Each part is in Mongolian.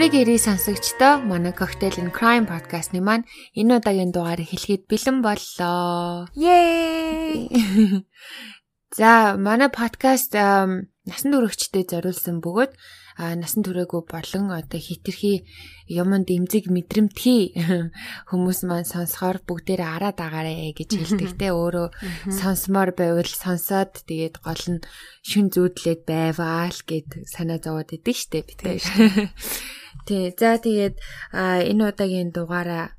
Ямрыг ирээ сонсогчдоо манай Cocktail and Crime podcast-ны маань энэ удаагийн дугаарыг хэлэхэд бэлэн боллоо. Yay! За, манай подкаст насан туршидтэй зориулсан бөгөөд насан туршаагүй болон одоо хитрхи юмд эмзэг мэдрэмтгий хүмүүс маань сонсохоор бүгдээр араа дагаарэ гэж хэлдэг те өөрөө сонсомоор байвал сонсоод тэгээд гол нь шүн зүүдлээд байваа л гэд санаа зовоод идэг штэ те. Тий. За тэгээд энэ удаагийн дугаараа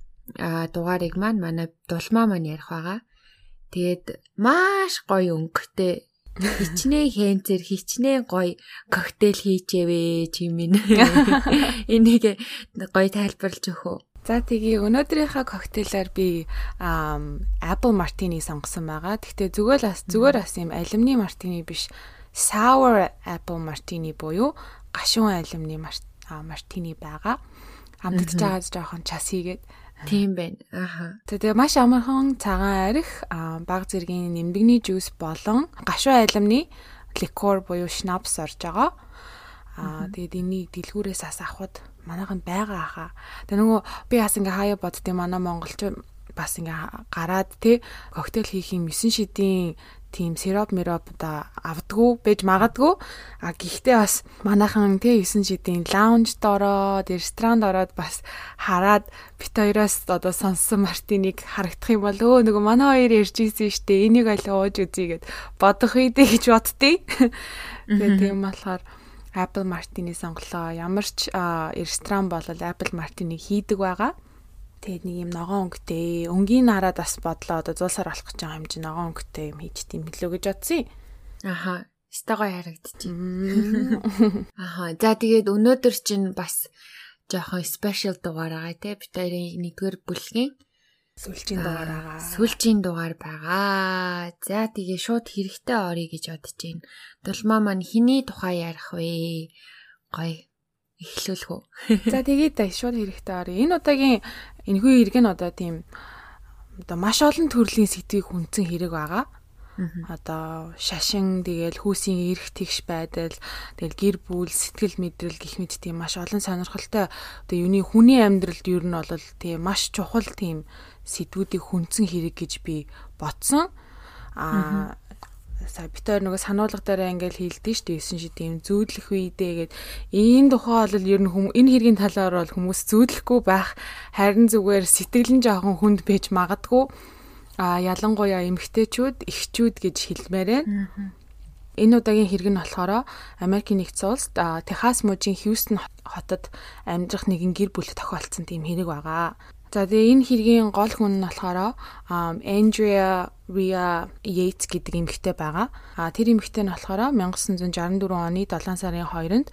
дугаарыг маань манай дулмаа маань ярих байгаа. Тэгээд маш гоё өнгөтэй Хичнээн хэнцэр хичнээн гоё коктейл хийчээвэ чи минь. Энийг гоё тайлбарлаж өгөө. За тэгээ өнөөдрийнхөө коктейлаар би Apple Martini сонгосон байгаа. Гэхдээ зүгээр бас зүгээр бас юм алюминий мартини биш. Sour Apple Martini буюу гашуун алюминий мартини байгаа. Амтдж байгаа жоохон час хийгээд Тийм байна. Аха. Тэгээ маш амархан цагаан арих, баг зэргийн нэмдэгний жуус болон гашуу айлмны ликер буюу шнапс орж байгаа. Аа тэгээд энийг дэлгүүрээс ас авахд манайханд байгаа хаа. Тэгээ нөгөө би бас ингээ хаяа боддیں۔ манай монголч бас ингээ гараад те коктейл хийх юм 9 шидийн тийм сироп мироп да авдггүй байж магадгүй а гэхдээ бас манайхан тий 9 жидийн лаунжд ороод ресторанд ороод бас хараад бит хоёроос одоо сонссон мартиныг харагдах юм бол өө нөгөө манай хоёр ярьж ийсэн штэ энийг аль ууж үзье гэд бодох үедээ гэж боддیں۔ Тэгээ тийм болохоор Apple Martini сонголоо. Ямар ч ресторан болол Apple Martini хийдэг байгаа. Тэгээд нэг юм ногоон өнгөтэй өнгийн нараад бас бодлоо одоо зулсаар болох гэж байгаа юм чи ногоон өнгөтэй юм хийж тийм билүү гэж бодсон. Аха. Стагой харагдчих. Аха. За тэгээд өнөөдөр чинь бас жоохон спешиал дугаар байгаа те. Бид хоёрын нэгдүгээр бүлгийн сүүлчийн дугаар байгаа. Сүүлчийн дугаар байгаа. За тэгээ шууд хэрэгтэй орё гэж бодож байна. Дулмаа маань хиний тухай ярих вэ? Гоё эхлүүлэх үү. За тэгээд шууд хэрэгтэй орё. Энэ удаагийн энэхүү хэрэг нь одоо тийм одоо маш олон төрлийн сэтгэгийг хүнцэн хэрэг байгаа. Одоо шашин тэгэл хүүсийн эрх тэгш байдал тэгэл гэр бүл сэтгэл мэдрэл гих мэт тийм маш олон сонирхолтой одоо юуны хүний амьдралд ер нь бол тийм маш чухал тийм сэдвүүдийг хүнцэн хэрэг гэж би бодсон. Аа бит хоёр нөгөө сануулга дээр ингээл хийлдэж штэ 9 шид юм зүүдлэх үедээ гээд энэ тухай бол ер нь хүм энэ хэргийн талаар бол хүмүүс зүүдлэхгүй байх харин зүгээр сэтгэл нь жоохон хүнд байж магадгүй а ялангуяа эмгтээчүүд эхчүүд гэж хэлмээр байна. Энэ удаагийн хэрэг нь болохоор Америкийн нэгдсэн улсад Техас мужийн Хьюстон хотод амьдрах нэгэн гэр бүл тохиолдсон тийм хэрэг байгаа. За тэгээ энэ хэргийн гол хүн нь болохоор Andrea Ria Yates гэдэг эмэгтэй байгаа. А тэр эмэгтэй нь болохоор 1964 оны 7 сарын 2-нд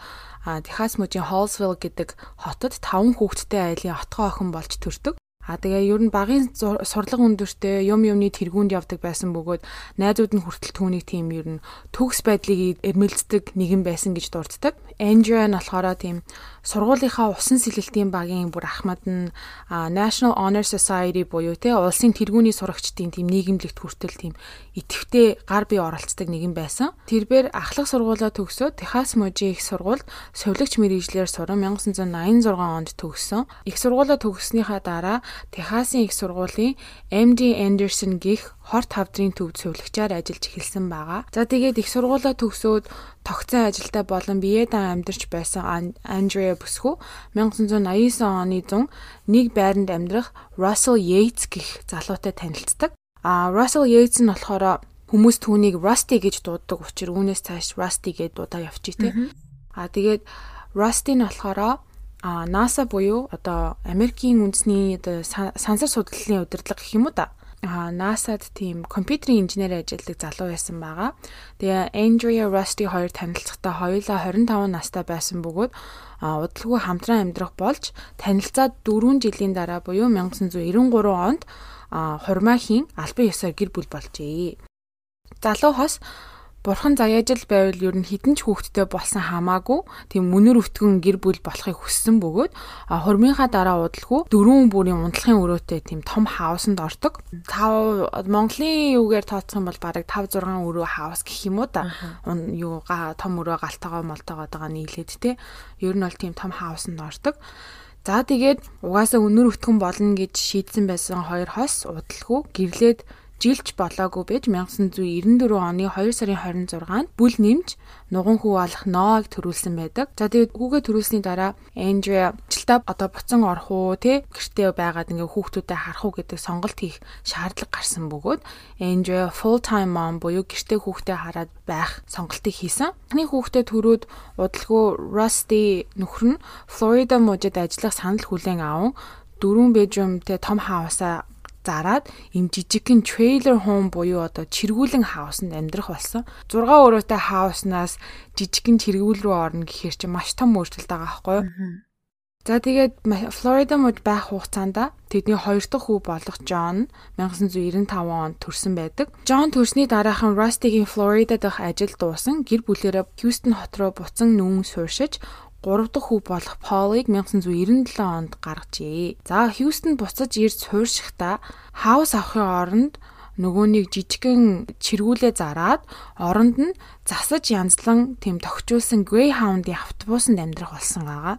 Техас мужийн Hallsville гэдэг хотод 5 хүүхэдтэй айлын отгоо охин болж төрдөг. А тэгээ ер нь багын сурлага өндөртэй юм юмны тэргуунд явдаг байсан бөгөөд найзууд нь хүртэл түүнийг тийм ер нь төгс байдлыг эрмэлздэг нэгэн байсан гэж дурддаг. Andrea нь болохоор тийм сургуулийнхаа усан сэлэлтийн багийн бүр ахмад нь National Honor Society буюу те улсын тэргүүний сурагчдын тийм нийгэмлэгт хүртэл тийм идэвхтэй гар бие оролцдог нэгэн байсан. Тэрээр ахлах сургуулаа төгсөөд Техас мужийн их сургуульд совилогч мэрэгжлэр суран 1986 онд төгссөн. Их сургуулаа төгссөнийхаа дараа Техасын их сургуулийн MD Anderson гих хорт хавдрын төвд сувлагчаар ажиллаж эхэлсэн байгаа. За тэгээд их сургуулаа төгсөөд тогтсон ажилдаа болон биедан амьдарч байсан Андреа бүсгүй 1989 оны 100 нэг байранд амьдрах Russell Yates гих залуутай танилцдаг. А Russell Yates нь болохоор хүмүүс түүнийг Rusty гэж дууддаг учраас үүнээс цааш Rusty гэж дуудаа явчих тий. А тэгээд Rusty нь болохоор а NASA буюу одоо Америкийн үндэсний одоо сансар судлалын удирдлага гэх юм уу да а NASA-д тийм компьютерийн инженер ажилладаг залуу байсан байгаа. Тэгээ Andrea Rusty хоёр танилцахдаа хоёулаа 25 настай байсан бөгөөд удалгүй хамтран амьдрах болж танилцаад 4 жилийн дараа буюу 1993 онд хурмаахийн албан ёсоор гэр бүл болжээ. Залуу хос Бурхан заяажил байвал ер нь хідэн ч хүүхдтэй болсон хамаагүй тийм мөнөр өтгөн гэр бүл болохыг хүссэн бөгөөд хурмынхаа дараа удалгүй дөрвөн бүрийн унтлахын өрөөтэй тийм том хаусанд ордог. Тав Монголын юугаар тооцох юм бол бараг 5 6 өрөө хаус гэх юм уу да. Юу том өрөө галтагаа молтоогоо байгаа нийлээд те. Ер нь бол тийм том хаусанд ордог. За тэгээд угаасаа өнөр өтгөн болно гэж шийдсэн байсан хоёр хос удалгүй гэрлээд жилч болоогүй байж 1994 оны 2 сарын 26-нд бүл нэмж нуган хүү алах Ноаг төрүүлсэн байдаг. За тэгээд хүүгээ төрүүлсний дараа Эндря жилдаа одоо буцан орох уу те гэртээ байгаад ингээ хүүхдүүдэд харах уу гэдэг сонголт хийх шаардлага гарсан бөгөөд Эндря full time mom буюу гэртээ хүүхдээ хараад байх сонголтыг хийсэн. Таны хүүхдээ төрөөд удалгүй Rusty нөхөр нь Флорида мужид ажиллах санал хүлээн аван дөрвөн бежрумтэй том хаусаа зараад им жижигхэн трейлер хоум буюу одоо чиргүүлэн хаусанд амьдрах болсон. 6 өрөөтэй хауснаас жижигхэн чиргүүл рүү орно гэхээр чи маш том өөрчлөлт байгаа байхгүй юу? За тэгээд Флорида мужид байх хугацаанд тэдний хоёр дахь хүү болох Джон 1995 онд төрсэн байдаг. Джон төрсний дараахан Рустигийн Флорида дахь ажил дуусан гэр бүлээрээ Хьюстон хот руу буцан нүүн сууршиж 3 дахь хүү болох Полыг 1997 онд гаргажээ. За Хьюстон буцаж ирж сууршихдаа хаус авахын оронд нөгөөнийг жижигхэн чиргүүлээ зараад оронд нь засаж янзлан тэм тогтжуулсан Greyhound-ийн автобусанд амьдрах болсон байгаа.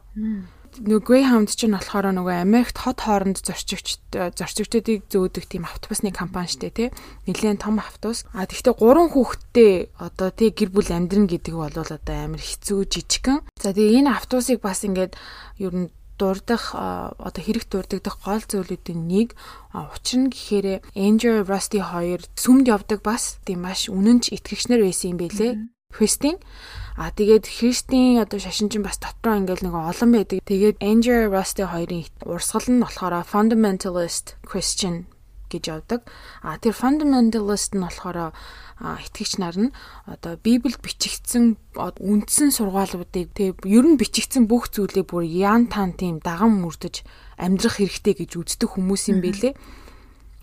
Нөгөө Greyhound чинь болохоор нөгөө Америкт хот хооронд зорчигч зорчигчдыг зөөдөг тийм автобусны компани штэ тий. Нилээн том автобус. А тэгвэл гурван хүүхэдтэй одоо тий гэр бүл амьдрын гэдэг бол одоо амар хэцүү жижигхэн. За тэгээ энэ автобусыг бас ингээд ер нь дурдах одоо хэрэг дурдагдах гол зүйлүүдийн нэг учир нь гэхээр Angel Rusty хоёр сүмд явдаг бас тийм маш үнэнч итгэгчнэр байсан юм бэлээ. Христийн А тэгээд Христийн одоо шашин чинь бас дотроо ингээл нэг олон байдаг. Тэгээд Angel Rusty хоёрын урсгал нь болохоор fundamentalist Christian гэж явдаг. А тэр fundamentalist нь болохоор итгэгч нар нь одоо Библиэд бичигдсэн үндсэн сургаалуудыг тэг ер нь бичигдсэн бүх зүйлээ бүр ян тан тийм даган мөрдөж амьдрах хэрэгтэй гэж үздэг хүмүүс юм бэлээ. Mm -hmm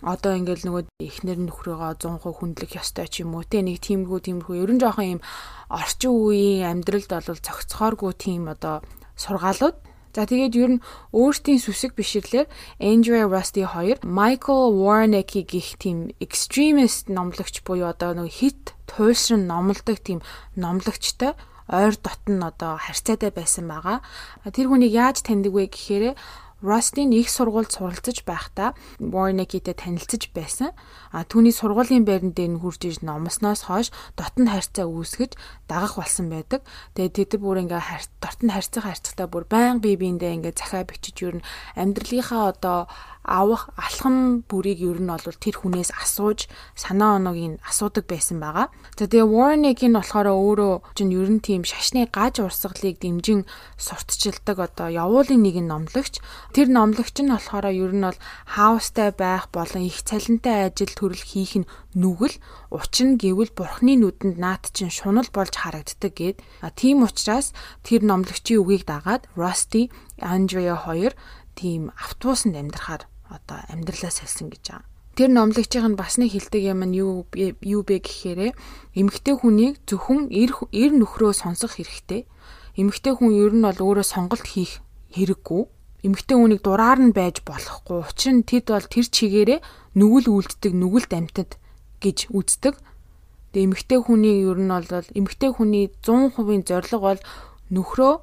одоо ингээл нөгөө эхнэр нөхрөөгөө 100% хүндлэх ёстой ч юм уу. Те нэг тиймэрхүү тиймэрхүү. Ерөн жоохон юм орчин үеийн амьдралд бол цогцохооргүй тийм одоо сургаалууд. За тэгээд ер нь өөртийн сүсэг бишрлэр Andrea Rusty 2 Michael Warneck гих тийм extremist номлогч буюу одоо нэг хит туйлшин номлодог тийм номлогчтой ойр дотн одоо харьцаатай байсан байгаа. Тэр хүнийг яаж таньдаг вэ гэхээр Ростин их сургуульд суралцж байхдаа Warneck-тэй танилцж байсан. А түүний сургуулийн байран дээр нь хурж иж номсноос хойш дотн харьцаа үүсгэж дагах болсон байдаг. Тэгээд тэд бүр ингээ дотн харьцах харьцагтаа бүр байн бие биендээ ингээ захаа бичиж юу н амьдралынхаа одоо авах алхам бүрийг ер нь бол тэр хүнээс асууж санаа оноог нь асуудаг байсан байгаа. За тэгээ Warnick нь болохоор өөрөө чинь ер нь тийм шашны гаж урсгалыг дэмжин сурталчилдаг одоо явуулын нэгэн номлогч. Тэр номлогч нь болохоор ер нь бол хаустай байх болон их цалинтай ажил төрөл хийх нь нүгэл учир нь гэвэл бурхны нүдэнд наад чинь шунал болж харагддаг гэд. А тийм учраас тэр номлогчийн үгийг дагаад Rusty Andrea хоёр тийм автобусанд амьдрахаар одоо амьдралаа салсан гэж байгаа. Тэр номлогчийн нь бас нэг хилдэг юм нь юу юу бэ гэхээр эмэгтэй хүнийг зөвхөн эр нөхрөө сонсох хэрэгтэй. Эмэгтэй хүн ер нь бол өөрөө сонголт хийх хэрэггүй. Эмэгтэй хүнийг дураар нь байж болохгүй. Учир нь тэд бол тэр чигээрээ нүгэл үлддэг, нүгэлд амтад гэж үздэг. Тэгээ эмэгтэй хүний ер нь бол эмэгтэй хүний 100%-ийн зорилго бол нөхрөө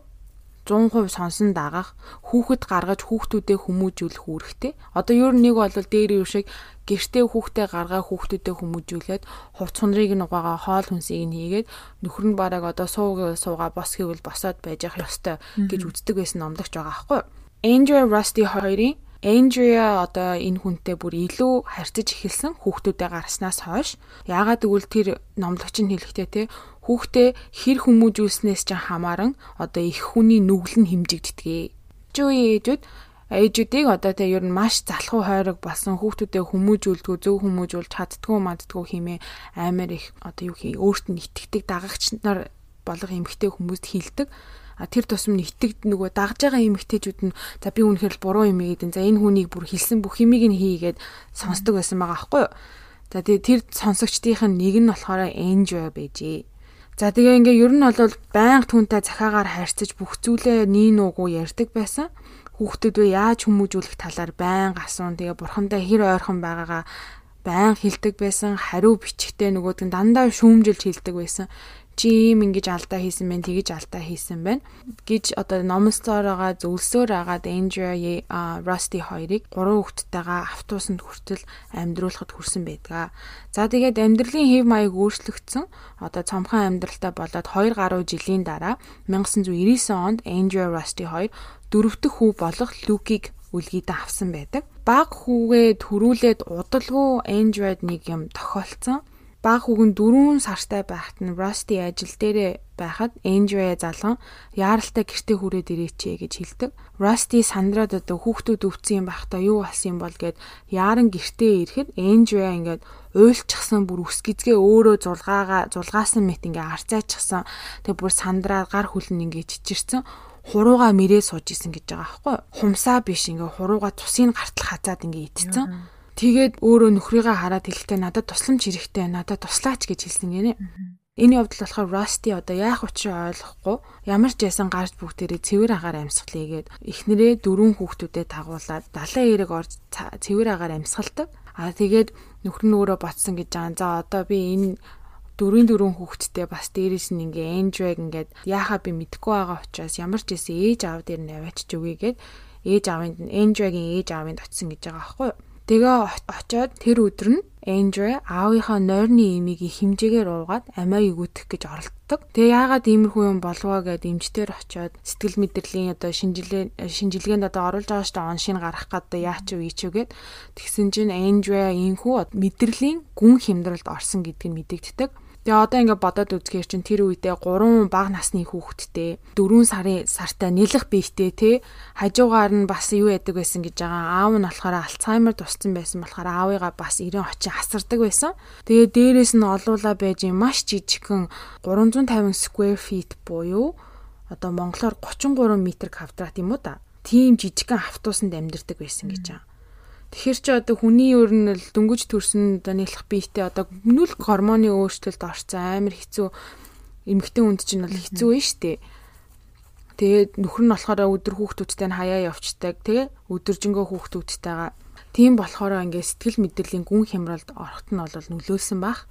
100% сонсон дагаах хүүхэд гаргаж хүүхдүүдэд хүмүүжүүлэх үүрэгтэй. Одоо ер нь нэг бол дээр юу шиг гэртээ хүүхдээ гаргаа хүүхдүүдэд хүмүүжүүлээд хувц хунрыг нь угаагаа хоол хүнсийг нь хийгээд нөхөр нь бараг одоо суугаа суугаа бос гэвэл босоод байж явах ёстой гэж үздэг байсан номдогч байгаа аахгүй. Andrew Rusty хоёрын Andrea одоо энэ хүнтэй бүр илүү харьцаж эхэлсэн хүүхдүүдэд гарснаас хойш. Яагаад гэвэл тэр номлогч нь хэлэхдээ те хүүхдээ хэр хүмүүжүүлснээс ч хамааран одоо их хүний нүгэл нь хэмжигддэг. Жүүи ээжүүд ээжүүдийг одоо тэ ер нь маш залхуу хойрог болсон хүүхдүүдэд хүмүүжүүлдгүү зөв хүмүүжүүлж чаддгүй маддгүй хэмээ амар их одоо юу хий өөрт нь итгэдэг дагагч нар болох эмгтэй хүмүүст хилдэг а тэр тусам нэтгд нөгөө дагж байгаа эмэгтэйчүүд нь за би үнэхээр буруу юм ийгээд за энэ хүнийг бүр хэлсэн бүх юмыг нь хийгээд сонсдог байсан байгаа аахгүй юу. За тэгээ тэр сонсогчдийн нэг нь болохоор Enjoy байжээ. За тэгээ ингээ ер нь бол байнга түнтэй захаагаар харьцаж бүх зүйлээ нийн уугуу ярьдаг байсан. Хүүхдүүдөө яаж хүмүүжүүлэх талаар байнга асуун. Тэгээ бурхандаа хэр ойрхон байгаагаа байнга хилдэг байсан. Хариу бичгтээ нөгөөд нь дандаа шүүмжилж хилдэг байсан чи ийм ингэж алдаа хийсэн байна тэгэж алдаа хийсэн байна гэж одоо номонцоороо зөвлсөөр агаад Andrea Rusty хоёрыг гурван хүүхэдтэйгээ автобусанд хүртэл амьдруулахад хүрсэн байдаг. За тэгээд амьдралын хэв маяг өөрчлөгдсөн. Одоо цомхон амьдралтай болоод 2 гаруй жилийн дараа 1999 онд Andrea Rusty хоёр дөрөвдөх хүү болох Люкийг үлгийдэн авсан байдаг. Баг хүүгээ төрүүлээд удалгүй Android нэг юм тохиолцсон баг хүүгэн 4 сартай байхад нь Rusty ажил дээрээ байхад Andrea залган яаралтай гэртээ хүрээд ирээчээ гэж хэлдэг. Rusty сандраад одоо хүүхдүүд өвцсөн юм байхдаа юу болсон юм бол гэд яаран гэртээ ирэхэд Andrea ингээд уйлчихсан бүр үс гизгээ өөрөө зулгаага зулгаасан мэт ингээ арцайчихсан. Тэгээ бүр сандраад гар хүлэн ингээ чичирсэн хурууга мэрээ сууж исэн гэж байгаа байхгүй хумсаа биш ингээ хурууга цусыг гартал хазаад ингээ идсэн Тэгээд өөрөө нөхрийгээ хараад хэлэхдээ надад тусламж хэрэгтэй, надад туслаач гэж хэлсэн гинэ. Энэ явдал болохоор Rusty одоо яах учраа ойлгохгүй ямар ч ясан гарч бүгдээрээ цэвэр агаар амьсгалыгээд эхнэрээ дөрвөн хүүхдүүдэд тагуулад далайн эрэг орж цэвэр агаар амьсгалдаг. Аа тэгээд нөхөр нь өөрөө ботсон гэж байгаа. За одоо би энэ дөрвийн дөрвөн хүүхэдтэй бас дээрээс нь ингээ Android ингээд яахаа би мэдэхгүй байгаа учраас ямар ч ясэн ээж аав дээр нь аваачиж өгье гэд ээж аавынд Android-ийн ээж аавынд очисон гэж байгаа байхгүй юу. Тэгээ очоод тэр өдөр нь Эндре аавынхаа нойрны имийг химжээгээр уугаад амиа өгөх гэж оролддог. Тэгээ яагаад иймэрхүү юм болвоо гэд эмчтэр очоод сэтгэл мэдрэлийн одоо шинжилгээ шинжилгээнд одоо оруулж байгаа штэ оншин гарах гэдэг яач вэ ичүүгээд тэгсэн чинь Эндре ийхүү мэдрэлийн гүн хямдралд орсон гэдг нь мэдэгддэг. Тэгээ одоо ингээд бодоод үзгээр чинь тэр үедээ 3 бага насны хүүхэдтэй 4 сарын сартай нэлэх биетэй те хажуугаар нь бас юу яадаг байсан гэж байгаа. Аав нь болохоор Альцгеймер тусцсан байсан болохоор аавыгаа бас 90 очин асардаг байсан. Тэгээ дээрээс нь олуула байж маш жижигхэн 350 square feet буюу одоо монголоор 33 м квадрат юм уу та. Тийм жижигхэн автобусанд амьдардаг байсан гэж байгаа. Тэгэхэр чи одоо хүний өөр нь л дөнгөж төрсөн одоо нэлэх биетэй одоо нүлг гормоны өөрчлөлт орсон амар хэцүү эмэгтэй хүнд чинь бол хэцүү вэ штэ. Тэгээд нөхөр нь болохоор өдөр хүүхдүүдтэй нь хаяа явцдаг тэгээ өдөржингөө хүүхдүүдтэйгээ тийм болохоор ингээд сэтгэл мэдрэлийн гүн хямралд орохт нь бол нөлөөлсөн бах.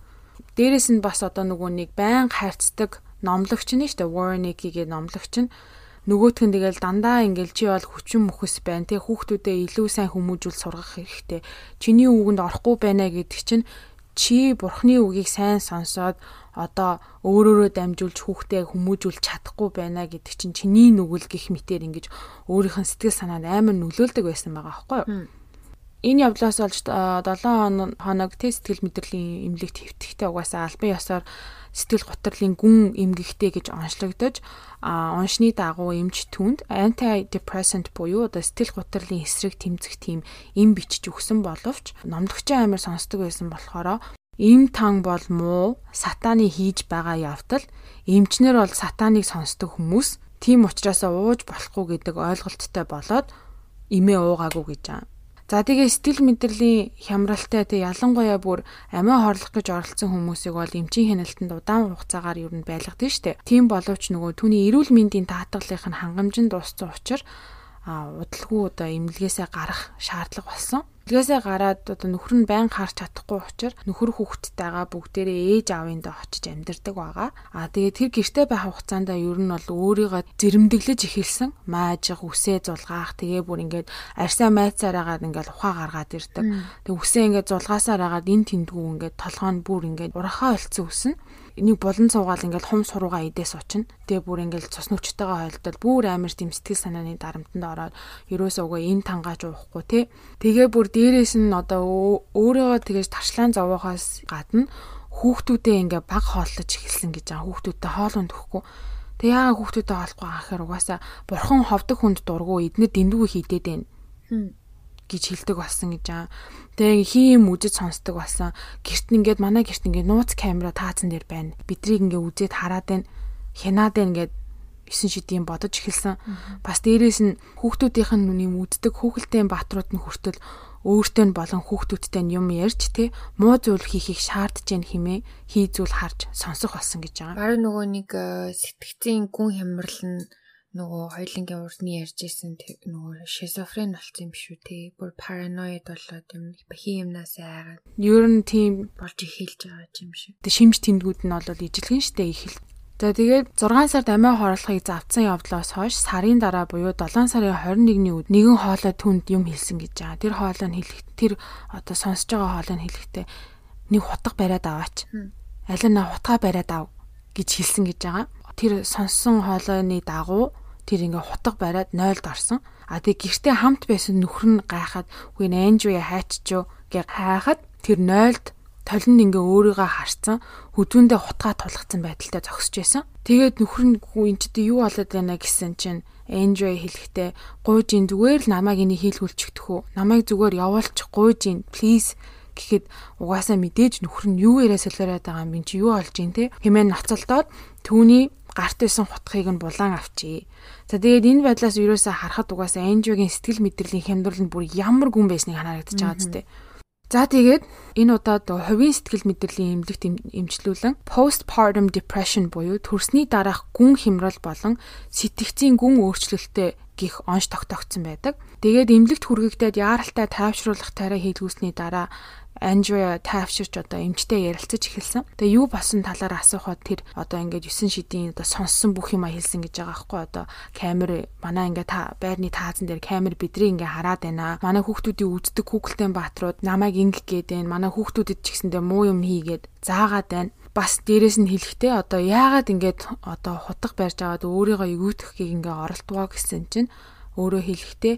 Дээрээс нь бас одоо нөгөө нэг байн хайрцдаг номлогч нь штэ Warren Nicky гээ номлогч нь нөгөөх нь тэгэл дандаа ингээл чи бол хүчин мөхөс байна те хүүхдүүдэд илүү сайн хүмүүжүүл сургах хэрэгтэй. Чиний үгэнд орохгүй байна гэдэг чинь чи бурхны үгийг сайн сонсоод одоо өөрөөрөө дамжуулж хүүхдээ хүмүүжүүлж чадахгүй байна гэдэг чинь чиний нүгэл гих мэтэр ингэж өөрийнх нь сэтгэл санаанд амар нөлөөлдөг байсан байгаа байхгүй юу энэ явдлаас олж 7 хоног тест сэтгэл мэдрэлийн эмнэлэгт хэвтгэхдээ угаасаа албан ёсоор сэтгэл гутралын гүн эмгэгтэй гэж онцлогдож уншны дагуу эмч түнд antidepressant буюу одоо сэтгэл гутралын эсрэг тэмцэх тийм эм бичиж өгсөн боловч номлогчийн амир сонсдог байсан болохоор эм тан бол муу сатаны хийж байгаа явдал эмчнэр бол сатаныг сонсдог хүмүүс тийм учраас ууж болохгүй гэдэг ойлголттой болоод эмээ уугаагүй гэж байгаа. За тэгээ сэтгэл мэдрэлийн хямралтай тэг ялангуяа бүр амиа хорлох гэж оролцсон хүмүүсийг бол эмчийн хяналтанд удаан хугацаагаар юу н байлгадаг штеп. Тийм боловч нөгөө түүний эрүүл мэндийн таатгалынх нь хангамжинд дууссан учраас удалгүй одоо эмнэлгээсээ гарах шаардлага болсон. Эмнэлгээсээ гараад одоо нөхөр нь байн харж чадахгүй учраас нөхөр хүүхэдтэйгээ бүгдээрээ ээж аавындаа очиж амьдардаг байгаа. Аа тэгээд тэр гэртээ байх хугацаанд ер нь бол өөрийгөө зэрэмдэглэж эхэлсэн. Маажих, үсээ зулгаах, тэгээ бүр ингээд арьсаа майцаараагаад ингээд ухаа гаргаад ирдэг. Тэг үсээ ингээд зулгаасаар агаад эн тэндгүү ингээд толгоо нь бүр ингээд урахаа олцсон үснэ энийг болон цуугаал ингээл хум сурууга идээс очино. Тэгээ бүр ингээл цус нүчтэйгээ хойлдол бүр амар тийм сэтгэл санааны дарамтанд ороод ерөөсөө угаа энэ тангааж уухгүй те. Тэгээ бүр дээрээс нь одоо өөрийгөө тэгэж таршлаан зовоохоос гадна хүүхдүүдээ ингээ баг хооллож эхэлсэн гэж байгаа. Хүүхдүүдтэй хоол унтахгүй. Тэг яагаад хүүхдүүдтэй хоолохгүй байгаа гэхээр угаасаа бурхан ховдог хүнд дургу эднэр дэндүү хийдээд байна гэж хэлдэг болсон гэж аа. Тэгээ хин юм үжиж сонсдог болсон. Гэрт ингээд манай гэрт ингээд нууц камера таацсан дээр байна. Бидрийг ингээд үзээд хараад байна. Хянаад байна гэд 9 шидийн бодож эхэлсэн. Бас дээрээс нь хүүхдүүдийнх нь нүний үздэг хүүхэлдэйн бааtruуд нь хүртэл өөртөө нь болон хүүхдүүдтэй нь юм ярьж те муу зүйл хийхийг шаардж гэн химээ хий зүйл харж сонсох болсон гэж байгаа. Бараг нөгөө нэг сэтгцийн гүн хямрал нь нөгөө хоёлынгийн урдны ярьж исэн нөгөө шизофрен болсон юм шүү те. Бүр параноид болоод юм бахи юмнаас айгаад. Ер нь тийм болж эхэлж байгаа юм шиг. Тэг шимж тэмдгүүд нь бол ижилхэн штэ ихэл. За тэгээд 6 сард амиа хорлохыг завдсан явдлаас хойш сарын дараа буюу 7 сарын 21-ний үед нэгэн хоолой түнд юм хэлсэн гэж байгаа. Тэр хоолой нь хэлэх тэр одоо сонсож байгаа хоолой нь хэлэхдээ нэг хутга бариад аваач. Аль нь хутгаа бариад ав гэж хэлсэн гэж байгаа. Тэр сонссон хоолойны дагуу тэр ингээ хутга бариад 0-д орсон. А тэг гэртээ хамт байсан нөхөр нь гайхаад үгүй нэнжвэ хайччуу гэ хайхад тэр 0-д толинд ингээ өөрийгөө харцсан хөдөөндөө хутгаа тулгцсан байдалтай зогсож байсан. Тэгээд нөхөр нь энэ ч юу болоод байна гэсэн чинь Энжой хэлэхдээ гуйж ин зүгээр л намайг энийг хийлгүүлчихдэх үү? Намайг зүгээр явуулчих гуйж ин please гэхэд угаасаа мэдээж нөхөр нь юу яриа солиороод байгаа юм чи юу олж ин те хэмээн ноцолдоод түүний гарт байсан хутгыг нь булаан авчий. За тэгээд энэ байдлаас юусаа харахад угаасаа Энжиогийн сэтгэл мэдрэлийн хямдрал нь бүр ямар гүн байсныг харагдаж байгаа зү. За тэгээд энэ удаад хувийн сэтгэл мэдрэлийн эмнэлэгт эмчлүүлэн postpartum depression буюу төрсний дараах гүн хямрал болон сэтгцийн гүн өөрчлөлттэй гих онш тогтоогдсон байдаг. Тэгээд эмнэлэгт хүргэгдээд яаралтай тайвшруулах тариа хийлгүүлсний дараа Andrea тайвширч одоо эмчтэй ярилцаж эхэлсэн. Тэгээ юу болсон талаар асуухад тэр одоо ингээд 9 шидийн одоо сонссон бүх юма хэлсэн гэж байгаа байхгүй одоо камер манай ингээд та байрны таазан дээр камер бидний ингээд хараад байна. Манай хүүхдүүдийн үздэг Google-тэй баатрууд намайг ингэх гээд байна. Манай хүүхдүүдэд ч гэсэндээ муу юм хийгээд заагаад байна бас дээрэс нь хэлэхдээ одоо яагаад ингээд одоо хутга барьж аваад өөрийгөө эгүүтгэхийг ингээ оролдвоо гэсэн чинь өөрөө хэлэхдээ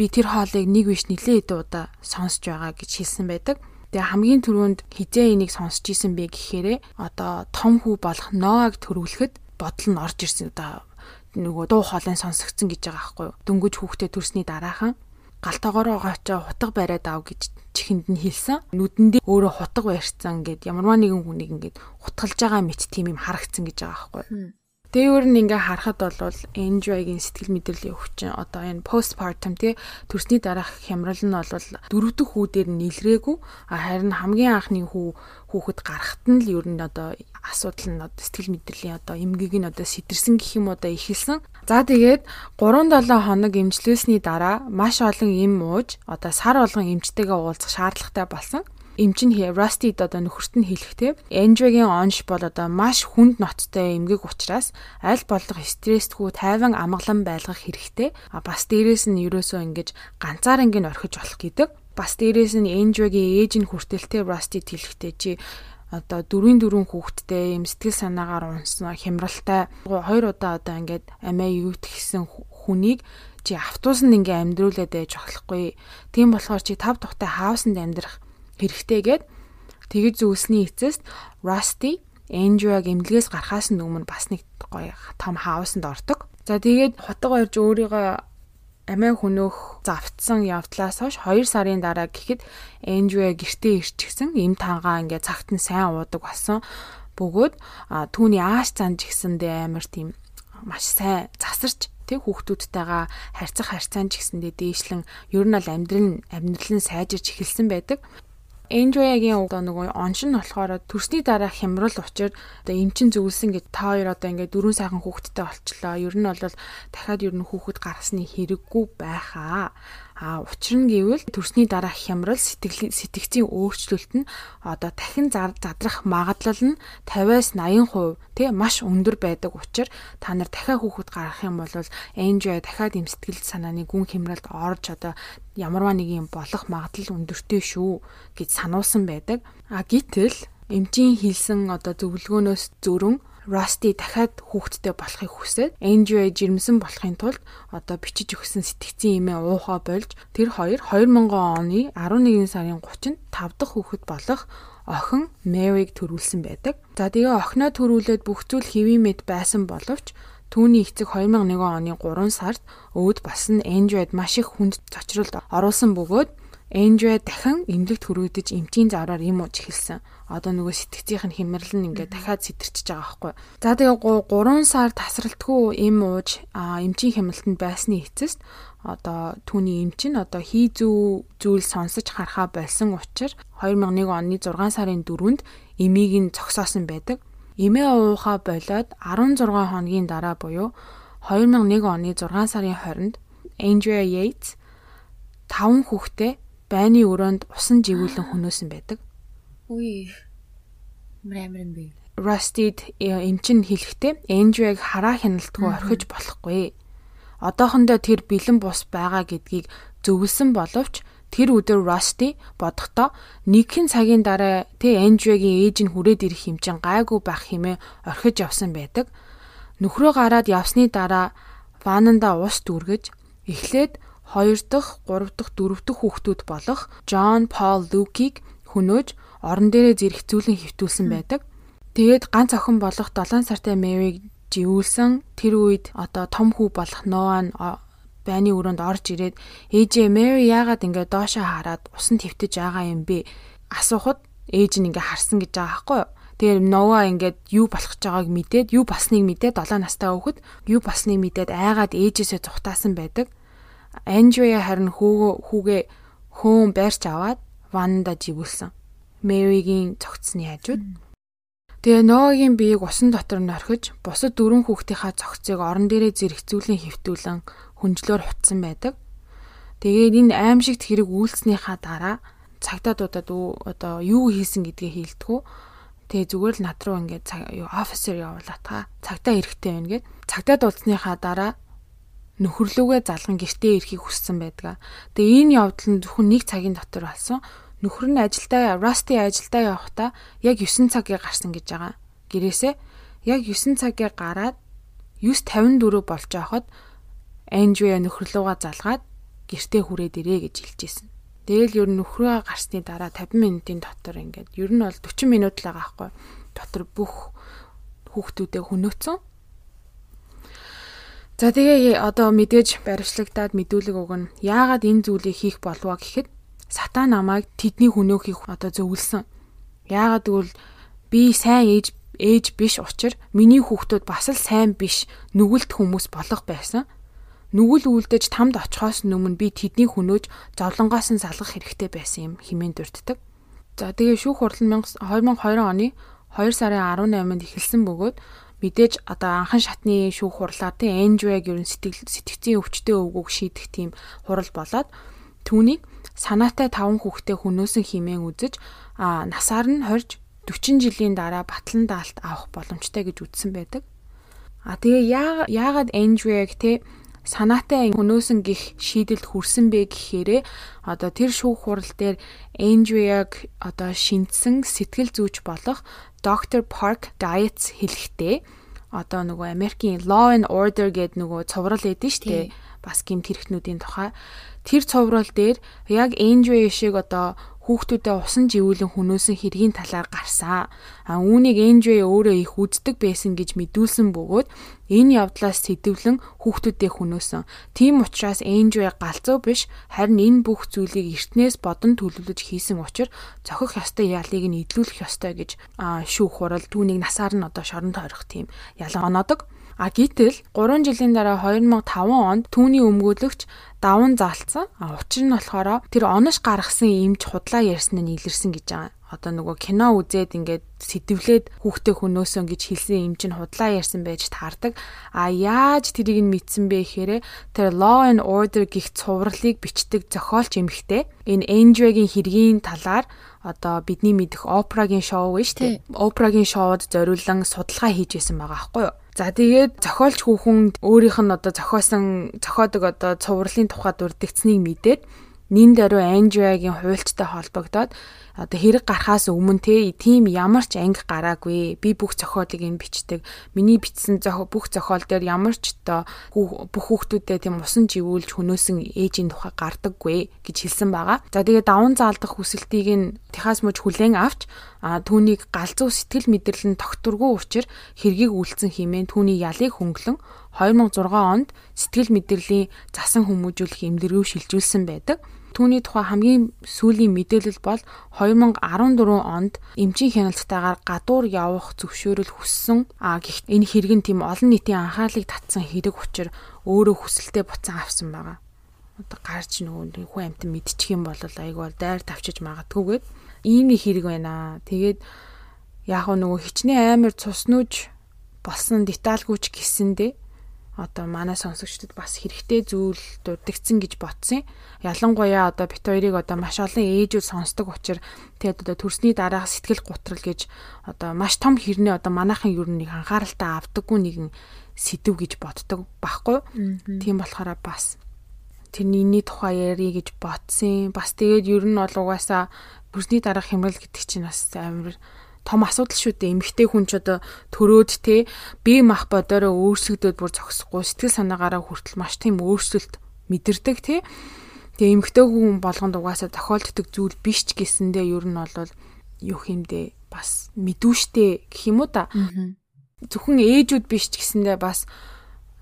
би тэр хоолыг нэг биш нилээ хэдэн удаа сонсож байгаа гэж хэлсэн байдаг. Тэгээ хамгийн түрүүнд хизээ энийг сонсч исэн бэ гэхээрээ одоо том хүү болох Ноаг төрүүлэхэд бодол нь орж ирсэн одоо нөгөө дуу хоолой сонсогдсон гэж байгаа байхгүй юу. Дөнгөж хүүхдээ төрсний дараахан галтаагаараа очоо хутга бариад ав гэж чихэнд нь хэлсэн. Нүдэндээ өөрөө хутга барьцсан гэд ямарваа нэгэн хүнийг ингээд хутгалж байгаа мэт тийм юм харагдсан гэж байгаа байхгүй юу. Өөр нь ингээ харахад бол enjoy-гийн сэтгэл мэдрэлийн өвчин одоо энэ postpartum тий төрсний дараах хямрал нь бол дөрөв дэх хүүдээр нийлрээгүй. Харин хамгийн анхны хүү хүүхэд гарахт нь л ер нь одоо асуудал нь одоо сэтгэл мэдрэлийн одоо эмгээг нь одоо сэтэрсэн гэх юм одоо ихэлсэн. За тэгээд 3-7 хоног эмчлүүлсний дараа маш олон эм ууж одоо сар болгон эмчтэйгээ уулзах шаардлагатай болсон эмчин Rusty одоо нөхөрт нь хэлэхдээ Andrew-гийн онш бол одоо маш хүнд ноцтой эмгэг учраас аль болох стрессгүй тайван амгалан байлгах хэрэгтэй. А бас дээрэс нь ерөөсөө ингэж ганцаар ингэ орхиж болох гэдэг. Бас дээрэс нь Andrew-гийн ээж нь хүртэлтэй Rusty хэлэхдээ чи одоо дөрвийн дөрвөн хүүхэдтэй юм сэтгэл санаагаар унсан хямралтай хоёр удаа одоо ингээд амиа юутгсэн хүнийг чи автобусанд ингээ амьдруулад байж болохгүй. Тийм болохоор чи тав тухтай хаусанд амьдрах хэрэгтэйгээд тэгж зүйлсний эцэст Rusty Andrew-г эмнэлгээс гарахаас өмнө бас нэг гоё том хаусанд ордог. За тэгээд хотго ирж өөрийгөө амиа хөнөөх завтсан явдлаас хойш 2 сарын дараа гэхэд Andrew гэртээ ирчихсэн. Им тангаа ингээ цагт нь сайн уудаг болсон. Бөгөөд түүний ааш занж гисэндээ амар тийм маш сайн засарч тэг хүүхдүүдтэйгээ харьцах харьцаан ч гэсэндээ дээшлэн ер нь бол амьдрал амьдрал нь сайжирч эхэлсэн байдаг. Andrea-гийн одоо нөгөө онш нь болохоор төрсний дараа хямрал учир одоо эмчин зөвлөсөн гэж та хоёр одоо ингээд дөрөв сайхан хүүхэдтэй болчлоо. Ер нь бол дахиад ер нь хүүхэд гаргасны хэрэггүй байхаа. А учир нь гэвэл төрсний дараах хямрал сэтгэл сэтгцийн өөрчлөлт нь одоо дахин задрах магадлал нь 50-аас 80% тий маш өндөр байдаг учраас та нар дахиад хүүхэд гаргах юм бол энжой дахиад юм сэтгэл санааны гүн хямралд орж одоо ямарваа нэг юм болох магадлал өндөртэй шүү гэж сануулсан байдаг. А гítэл эмчийн хэлсэн одоо зөвлөгөөнөөс зөрөн Rusty дахиад хүүхэдтэй болохыг хүсээд Andrew жирэмсэн болохын тулд одоо бичиж өгсөн сэтгцийн имээ уухаа болж тэр хоёр 2000 оны 11 сарын 30-нд 5 дахь хүүхэд болох охин Mary-г төрүүлсэн байдаг. За тэгээ охиноо төрүүлээд бүх зүйл хэвийн мэд байсан боловч Түүний эцэг 2001 оны 3 сард өвд нь Android маш их хүнд цочролд оруулсан бөгөөд Android дахин эмнэлэгт хөрөгдөж эмчийн завраар юм ууж эхэлсэн одоо нөгөө сэтгцийнх нь хэмэрлэл нь ингээд дахиад сэтэрчэж байгаа байхгүй. За тэгээ 3 сар тасралтгүй эм ууж эмчийн хямралтанд байсны эцэст одоо түүний эмч нь одоо хий зүү зүйл сонсож харахаа болсон учраас 2001 оны 6 сарын 4-нд эмийг нь зогсоосон байдаг. Эмээ уухаа болоод 16 хоногийн дараа буюу 2001 оны 6 сарын 20-нд Andrea Yates 5 хүүхдээ байны өрөөнд усан живүүлэн хөнөөсөн байдаг. Мрамар юм бэ. Rusted эмчин хэлэхдээ Andrea-г хараа хяналтгүй орхиж болохгүй одоохондоо тэр бэлэн бус байгаа гэдгийг зөвлөсөн боловч тэр өдөр Rusty бодохдоо нэгэн цагийн дараа тэ Andrew-гийн ээж нь хүрээд ирэх хэмжин гайгүй байх хэмээн орхиж явсан байдаг. Нөхрөө гараад явсны дараа вананда ус дүүргэж эхлээд 2 дахь, 3 дахь, 4 дахь хүүхдүүд болох John Paul Luke-ийг хөнөөж орон дээрээ зэрэгцүүлэн хөвтүүлсэн байдаг. Тэгээд ганц охин болох 7 сартай Mary живүүлсэн тэр үед одоо том хүү болох Ноа нь байны өрөөнд орж ирээд ээжээ Мэри яагаад ингэ доошоо хараад усан твтэж байгаа юм бэ асуухад ээж нь ингэ харсан гэж байгаа байхгүй юу Тэгэхээр Нова ингээд юу болох гэж байгааг мэдээд юу басныг мэдээд 7 настай хүүхэд юу басныг мэдээд айгаад ээжээсээ зүхтаасан байдаг. Анжуя харин хүүгөө хүүгээ хөөн байрч аваад ванда живүүлсэн. Мэригийн цогцсны хажууд. Тэгээ Ноагийн биеийг усан дотор нь орхиж бусад дөрвөн хүүхдийнхаа цогцыг орон дээрээ зэрэгцүүлэн хөвтүүлэн хүнжлөөр хутсан байдаг. Тэгээд энэ аимшигт хэрэг үйлснийхаа дараа цагдаадуудад одоо юу хийсэн гэдгээ хийлдэхүү. Тэгээ зүгээр л над руу ингээд офисер явуулаад та цагдаа эрэхтэй байна гэд цагдаад уулзсныхаа дараа нөхөрлөгөө залган гэртээ ирэхийг хүссэн байдаг. Тэгээ энэ явдал нь зөвхөн нэг цагийн дотор болсон нөхөр нь ажилдаа Rusty ажилдаа явахдаа яг 9 цагийг гарсан гэж байгаа. Гэрээсээ яг 9 цагийг гараад 9:54 болж байхад Andrea нөхрлөөгөө залгаад гэртээ хүрээд ирээ гэж хэлжсэн. Тэгэл ер нь нөхрөө гарсны дараа 50 минутын дотор ингээд ер нь бол 40 минут л байгаа байхгүй. Дотор бүх хүүхдүүдээ хөнөөцөн. За тэгээ одоо мэдээж баримтлагтаад мэдүүлэг өгнө. Яагаад энэ зүйлийг хийх болов гэхэд сатан намайг тэдний хөнөөхийг одоо зөвлөсөн. Яагаад гэвэл би сайн ээж ээж биш учраа миний хүүхдүүд бас л сайн биш нүгэлт хүмүүс болох байсан. Нүгэл үлдэж тамд очихоос өмнө би тэдний хөнөөж зовлонгоос нь салгах хэрэгтэй байсан юм хэмээн дурддаг. За тэгээ шүүх хурал 2020 оны 2 сарын 18-нд эхэлсэн бөгөөд мэдээж одоо анхан шатны шүүх хурлаар тий Энжвэг ерөн сэтгэл сэтгцийн өвчтөе өвгөөг шийдэх тийм хурал болоод түүнийг санаатай таван хүүхдээ хөнөөсөн химээн үзэж а насаар нь хорж 40 жилийн дараа батлан даалт авах боломжтой гэж үзсэн байдаг. А тэгээ яагаад Эндрэг те санаатай хөнөөсөн гих шийдэлд хүрсэн бэ гэхээрээ одоо тэр шүүх хурал дээр Эндрэг одоо шинтсэн сэтгэл зүйч болох Dr. Park Diets хэлэхдээ одоо нөгөө Америкийн Law and Order гэдэг нөгөө цоврал эдэн штэ бас гимт хэрэгтнүүдийн тухай тэр цовруул дээр яг Эндрю шиг одоо хүүхдүүдэд усан живүүлэн хөнөөсөн хэргийн талаар гарсан. А үүнийг Эндрю өөрөө их үздэг байсан гэж мэдүүлсэн бөгөөд энэ явдлаас сэтвлэн хүүхдүүдэд хөнөөсөн. Тийм учраас Эндрю галзуу биш харин энэ бүх зүйлийг эртнээс бодон төлөвлөж хийсэн учраас зохих ёстой ялыг нь идлүүлэх ёстой гэж шүүх хурал түүнийг насаар нь одоо шоронд тойрох тийм ялан оноодог. А гítэл 3 жилийн дараа 2005 онд түүний өмгөөлөгч даван заалцсан. А учир нь болохоор тэр онош гаргасан эмч худлаа ярьсан нь илэрсэн гэж байгаа. Одоо нөгөө кино үзээд ингээд сэтвлээд хүүхдээ хөнөөсөн гэж хэлсэн юм чинь худлаа ярьсан байж таардаг. А яаж тэрийг нь мэдсэн бэ гэхээр тэр Law and Order гих цувралыг бичдэг зохиолч эмхтэй. Энэ Andrew-гийн хэргийн талаар одоо бидний мэдих Опрагийн шоу биш үү? Опрагийн шоуд зориулан судалгаа хийж байсан байгаа аахгүй юу? За тэгээд зохиолч хүүхэн өөрийнх нь одоо зохиосон зохиодог одоо цувралын тухай дурддагцныг мэдээд нин даруй Анжиагийн хуульчтай холбогдоод одоо хэрэг гарахаас өмнө те тийм ямар ч анги гараагүй би бүх зохиолыг энэ бичдэг миний бичсэн бүх зохиол дээр ямар ч одоо бүх хүүхдүүдэд тийм усан живүүлж хөнөөсөн ээжийн тухай гардаггүй гэж хэлсэн байгаа. За тэгээ даван заалдах хүсэлтийг нь Техас мужи хүлээн авч а түүнийг галзуу сэтгэл мэдрэл нь тогтургүй учраа хэргийг үйлцэн хэмээн түүний ялыг хөнгөлөн 2006 онд сэтгэл мэдрэлийн засан хүмүүжүүлэх эмдэргүү шилжүүлсэн байдаг. Түүний тухай хамгийн сүүлийн мэдээлэл бол 2014 онд эмчийн хяналтайгаар гадуур явах зөвшөөрөл хүссэн. А гэхдээ энэ хэрэг нь тийм олон нийтийн анхаарлыг татсан хэрэг учраа өөрөө хүсэлтэд буцаан авсан байгаа. одоо гарч нөгөө хүн амтан мэдчих юм бол айгүй дайр тавчиж магадгүйгээд ийм нэг хэрэг байна. Тэгээд яг нөгөө хичнээн амар цуснууж болсон детальгүйч гисэндээ одоо манай сонсогчдод бас хэрэгтэй зүйл дурдгдсан гэж ботсон. Ялангуяа одоо бит хоёрыг одоо маш олон ээжүүд сонсдог учраас тэгээд одоо төрсний дараах сэтгэл гутрал гэж одоо маш том хэрнээ одоо манайхан юу нэг анхааралтай авдаггүй нэгэн сэдв гэж боддог байхгүй. Тийм болохоор бас тэрний тухай ярий гэж ботсон. Бас тэгээд ер нь бол угаасаа төрсний дараах хямрал гэдэг чинь бас амар том асуудал шүү дээ. Эмэгтэй хүн ч одоо төрөөд те бие мах бодороо өөрсгдөд бүр зогсохгүй сэтгэл санаагаараа хүртэл маш тийм өөрчлөлт мэдэрдэг те. Тэгээ эмэгтэй хүн болгонд угаасаа тохиолддог зүйл биш ч гэсэндээ ер нь бол юу хэмдэ бас мэдүүштэй гэх юм уу та. Зөвхөн ээжүүд биш ч гэсэндээ бас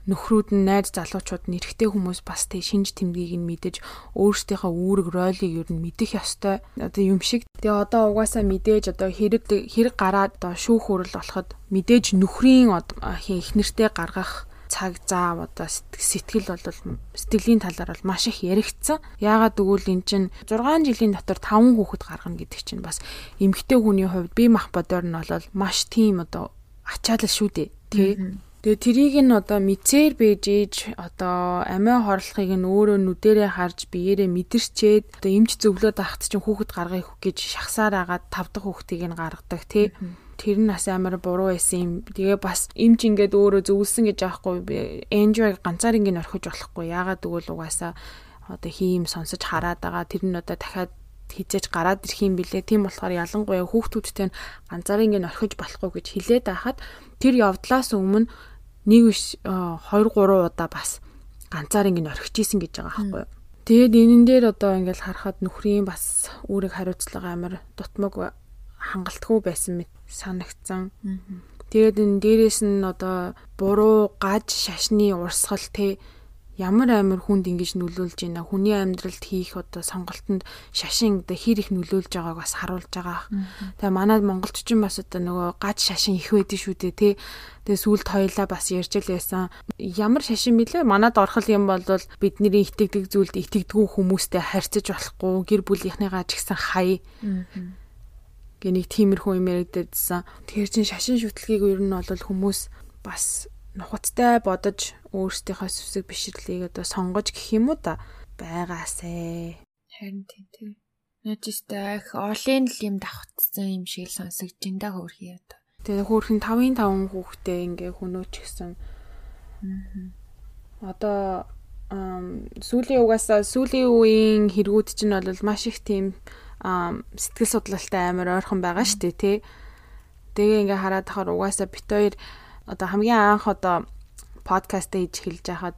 нөхрүүд нь найз залуучууд нь эрэгтэй хүмүүс бас тэг шинж тэмдгийг нь мэдэж өөрсдийнхөө үүрэг ройлыг ер нь мэдэх ёстой. Одоо юм шиг. Тэгээ одоо угаасаа мэдээж одоо хэрэг хэрэг гараад одоо шүүх хурал болоход мэдээж нөхрийн их нэртэй гаргах цаг заав одоо сэтгэл бол сэтгэлийн талаар бол маш их яригдсан. Яагаад гэвэл эн чинь 6 жилийн дотор 5 хүүхэд гаргана гэдэг чинь бас эмэгтэй хүний хувьд бие мах бодоор нь бол маш тийм одоо ачаалал шүү дээ. Тэ Тэгээ трийг нь одоо мицээр бэж ээж одоо амиа хорлохыг нь өөрөө нүдэрээ харж биеэрээ мэдэрчээд одоо эмч зөвлөд ахт чинь хүүхэд гаргахыг гэж шахсаар агаад тав дахь хүүхдийг нь гаргадаг тий. Тэр нь бас амар буруу байсан юм. Тэгээ бас эмч ингээд өөрөө зөвлөсөн гэж аахгүй enjoy ганцаар ингээд орхиж болохгүй. Яагаад гэвэл угаасаа одоо хийм сонсож хараад байгаа. Тэр нь одоо дахиад хизээж гараад ирэх юм билээ. Тийм болохоор ялангуяа хүүхдүүдтэй ганцаараа ингэ орхиж болохгүй гэж хэлээд байхад тэр явдлаас өмнө нэг биш 2 3 удаа бас ганцаар ингэ орхиж исэн гэж байгаа байхгүй юу. Тэгээд энэн дээр одоо ингээл харахад нөхрийн бас үүрэг хариуцлага амар дутмаг хангалтгүй байсан мэт санагцсан. Тэгээд энэ дээрэс нь одоо буруу гаж шашны урсгал те ямар амар хүнд ингэж нөлөөлж байна хүний амьдралд хийх одоо сонголтонд шашин одоо хэр их нөлөөлж байгааг бас харуулж байгаа. Тэгээ манай монголччин бас одоо нөгөө гаж шашин их байдэн шүү дээ тий. Тэгээ сүулт хоёлаа бас ярьж л байсан. Ямар шашин мэлээ манад орхол юм бол бидний итгэдэг зүйлд итгэдэггүй хүмүүстэй харьцаж болохгүй гэр бүлийнхнийгаа ч гэсэн хай. Гэнийг тиймэрхүү юм яригдсан. Тэгэхээр чин шашин шүтлгийг ер нь бол хүмүүс бас нухацтай бодож өөрсдийнхөө сүсэг бишрлийг одоо сонгож гэх юм уу да байгаасэ. Харин тийм тийм. Нэжистэй их олон л юм давхцсан юм шиг л сонсогдож энэ да хөөрхий одоо. Тэгээ хөөрхөн 5-ын 5 хүүхдээ ингээ хөнөөч гисэн. Одоо сүүлийн угаасаа сүүлийн үеийн хэрэгүүд чинь бол маш их тийм сэтгэл судлалтай амар ойрхон байгаа шүү дээ тий. Тэгээ ингээ хараад тахаар угаасаа бит хоёр одоо хамгийн анх одоо подкаст хийж хэлж байхад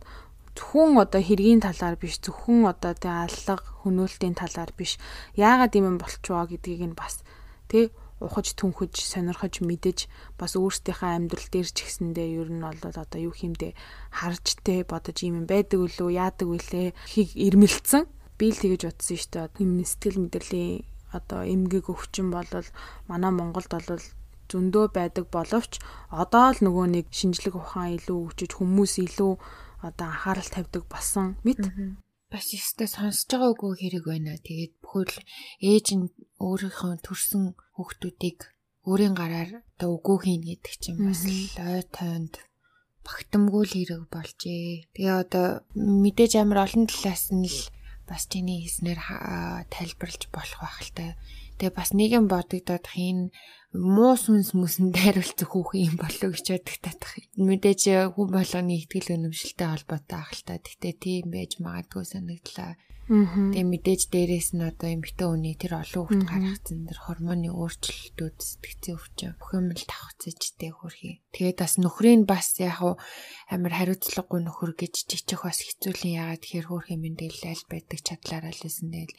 зөвхөн одоо хэргийн талаар биш зөвхөн одоо тэг аллага хөнөөлтийн талаар биш. Яагаад юм болчихвоо гэдгийг нь бас тэг ухаж түнхэж сонирхож мэдэж бас өөрсдийнхөө амьдрал дээр ч гэсэндээ ер нь бол одоо юу хиймдээ харж тэ бодож юм байдаг үлээ яадаг үлээ хийг ирмэлцэн би л тэгэж утсан шүү дээ. Юм сэтгэл мэдрэлийн одоо эмгэг өвчин бол манай Монголд бол зөндөө байдаг боловч одоо л нөгөө нэг шинжлэх ухаан илүү өгчөж хүмүүс илүү одоо анхаарал тавьдаг болсон мэт бас ихтэй сонсож байгаа үгүй хэрэг байна. Тэгээд бүхэл ээж нь өөрийнхөө төрсэн хүүхдүүдийг өөрийн гараар одоо үгүй хийн гэдэг чинь бас ой тойнд багтамгүй л хэрэг болжээ. Тэгээ одоо мэдээж амар олон талаас нь л бас чиний хийснээр тайлбарлаж болох байх л та. Тэгээ бас нэгэн бодогдоод хин муу сүнс мүсэнд хариулцах хүүхэн юм болов гэж бодох татах. Мэдээж хүн болгоны ихтгэл өнөмшөлтэй холбоотой ах л та. Гэтэ тийм байж магадгүй санагдлаа. Тэгээ мэдээж дээрээс нь одоо эмэгтэй хүний тэр олон хүүхд гаргацсан тэр гормоны өөрчлөлтүүд сэтгцэн өвчин бүх юм л давхцаж тэг хөрхий. Тэгээд бас нөхрийн бас яг амар хариуцлагагүй нөхөр гэж жичих бас хэцүүлэн яагаад тэгэхээр хөрхий мэндэл аль байдаг чадлаараа л байсан дээр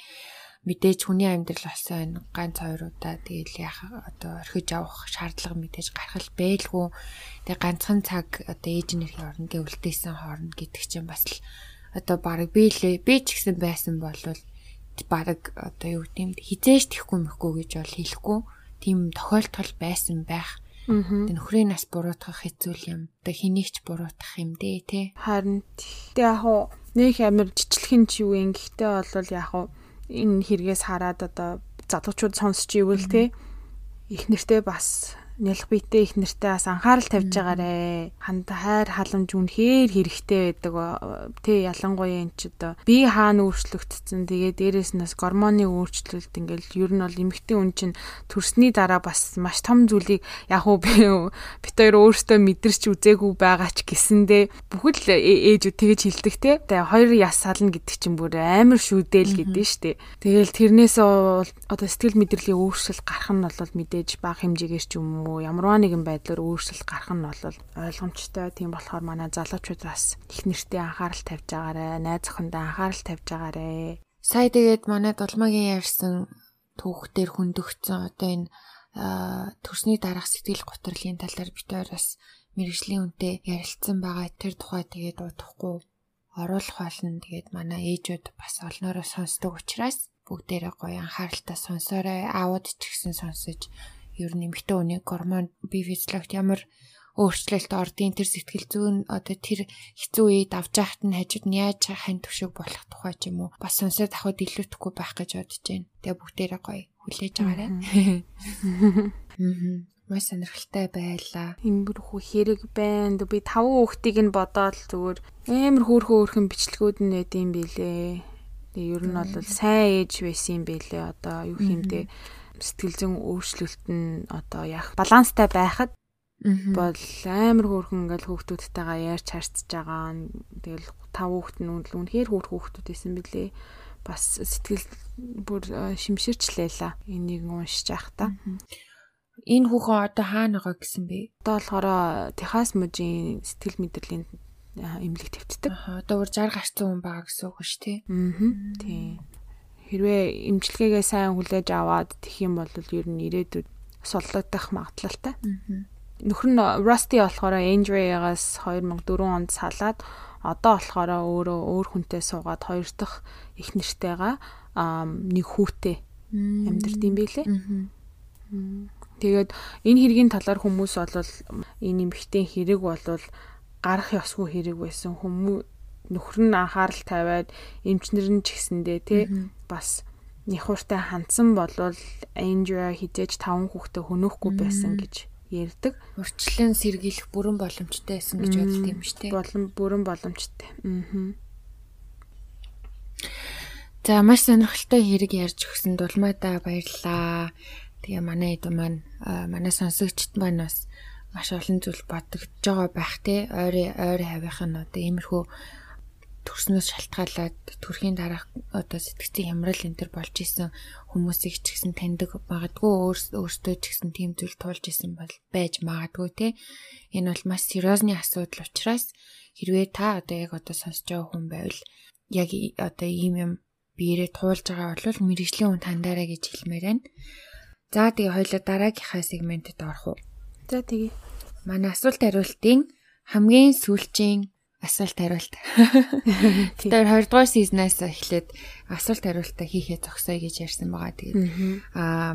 мэдээж хүний амьдрал болсон энэ ганц хоёр удаа тэгэл яах одоо орхиж авах шаардлага мэдээж гарах байлгүй. Тэгээ ганцхан цаг одоо ээж нэрхийн орондын үлдээсэн хооронд гэдэг чинь бас л одоо баг би л би ч гэсэн байсан болвол баг одоо юу гэдэм хизээж тэхгүй мэхгүй гэж бол хэлэхгүй. Тийм тохиолдол байсан байх. Тэгээ нөхрийн нас буруутгах хэцүү юм. Одоо хэнийгч буруутгах юм дээ, тэ. Харин тэгээ яг Нэг амир жижигхэн ч юу юм. Гэхдээ бол яг уу энэ хэрэгээс хараад одоо залуучууд сонсч ивэл те их нэртэй бас нялх биетэй их нэртэй бас анхаарал тавьж байгаарэ. Ханд хайр халамж үнэхээр хэрэгтэй байдаг. Тэ ялангуяа энэ ч одоо бие хаана өөрчлөгдсөн. Тэгээ дээрэс нь бас гормоны өөрчлөлт ингээл ер нь бол эмэгтэй хүн чинь төрсний дараа бас маш том зүйлийг яг уу би бит хоёр өөртөө мэдэрч үзээгүй байгаа ч гэсэндээ бүхэл ээжүүд тэгэж хилдэг те. Тэгээ хоёр яс сална гэдэг чинь бүр амар шүдэл гэдэг нь штэ. Тэгээл тэрнээс одоо сэтгэл мэдрэлийн өөрчлөлт гарах нь бол мэдээж бага хэмжээгээр ч юм уу уу ямарваа нэгэн байдлаар өөрчлөлт гарах нь бол ойлгомжтой. Тийм болохоор манай залуучууд бас их нэртэй анхаарал тавьж байгаарэ. Найз охиндоо анхаарал тавьж байгаарэ. Сая тэгээд манай дулмагийн ярьсан түүхтэр хөндөгцсөн одоо энэ төрсний дараах сэтгэл готрлын талаар бид хоёр бас мэрэгжлийн үнтэй ярилцсан байгаа. Тэр тухай тэгээд удахгүй оруулах болно. Тэгээд манай ээжүүд бас олноороо сонсдог учраас бүгдээрээ гоё анхааралтай сонсоорой. Аауд ч гэсэн сонсож ер нь эмэгтэй хүний гормон бие физиологт ямар өөрчлөлт ордын тэр сэтгэл зүйн одоо тэр хэцүү үед авч яахт нь хажууд нь яаж хань төвшөг болох тухай ч юм уу бас сонсоод авахд илүүтэхгүй байх гэж бодож байна. Тэгээ бүгдээрээ гоё хүлээж аваарай. Аа. Маш сонирхолтой байлаа. Имбэрхүү хэрэг байна. Би таван хүүхдийг нь бодоод зүгээр амар хөөрхөн хөөрхөн бичлэгүүд нь байд юм билээ. Тэгээ ер нь бол сайн ээж байсан юм билээ. Одоо юу хэмдэ сэтгэл зүйн өөрчлөлт нь одоо яг баланстай байхад бол амар хөөрхөн ингээл хүүхдүүдтэйгээ ярьж харцж байгаа. Тэгэл тав хүүхд нь үнэхээр хөөр хүүхдүүд байсан билээ. Бас сэтгэл бүр э, шимширчлээ. Энийг уншиж та. Энэ хүүхэн одоо хаана байгаа гэсэн бэ? Одоо болохоор Техас мужийн сэтгэл мэдрэлийн эмнэлэг твтдэг. Одоо бүр 60 гарсан хүн байгаа гэсэн үг шүү дээ. Аа. Тийм хэрвээ имчилгээгээ сайн хүлээж аваад тэх юм бол ер нь ирээдүйд суллагдах магадлалтай. Нөхөр нь Rusty болохоор Andrea-гаас 2004 онд салаад одоо болохоор өөрөө өөр хүнтэй суугаад хоёр дахь их нэртэйгаа нэг хүүтэй амьдард юм билэ. Тэгээд энэ хэргийн талаар хүмүүс бол энэ эмгтэн хэрэг бол гарах ёсгүй хэрэг байсан. Хүмүүс нөхөр нь анхаарал тавиад эмчнэр нь ч гэсэндээ тий бас нихуртай хандсан болвол Andrea хизээж таван хүүхдээ хөнөөхгүй байсан гэж ярьдаг. Урчлан сэргийлэх бүрэн боломжтой байсан гэж боддог юм шүү дээ. Болон бүрэн боломжтой. Аа. За маш сонирхолтой хэрэг ярьж өгсөн дулмаадаа баярлаа. Тэгээ манай эд маань манай сонсогчд маань бас маш олон зүйл бодогдож байгаа байх те. Ойрын ойрын хавийнх нь одоо иймэрхүү төрснөөс шалтгаалаад төрхийн дараах одоо сэтгцийн хямрал энэ төр болж исэн хүмүүсийг ч гэсэн таньдаг магадгүй өөрсдөө ч гэсэн тийм зүйл туулж исэн бол байж магадгүй те энэ бол маш сериозны асуудал учраас хэрвээ та одоо яг одоо сонсож байгаа хүн байвал яг одоо ийм юм биерээ туулж байгаа бол мэрэгжлийн хүн тандаараа гэж хэлмээр байна. За тэгээ хоёлоо дараагийнхаа сегментэд орох уу. За тэгээ. Манай асуулт хариултын хамгийн сүүлчийн асуулт хариулт. Тэгэхээр 20 дугаар сизнээс эхлээд асуулт хариултаа хийхээ зогсоё гэж ярьсан байгаа. Тэгээд аа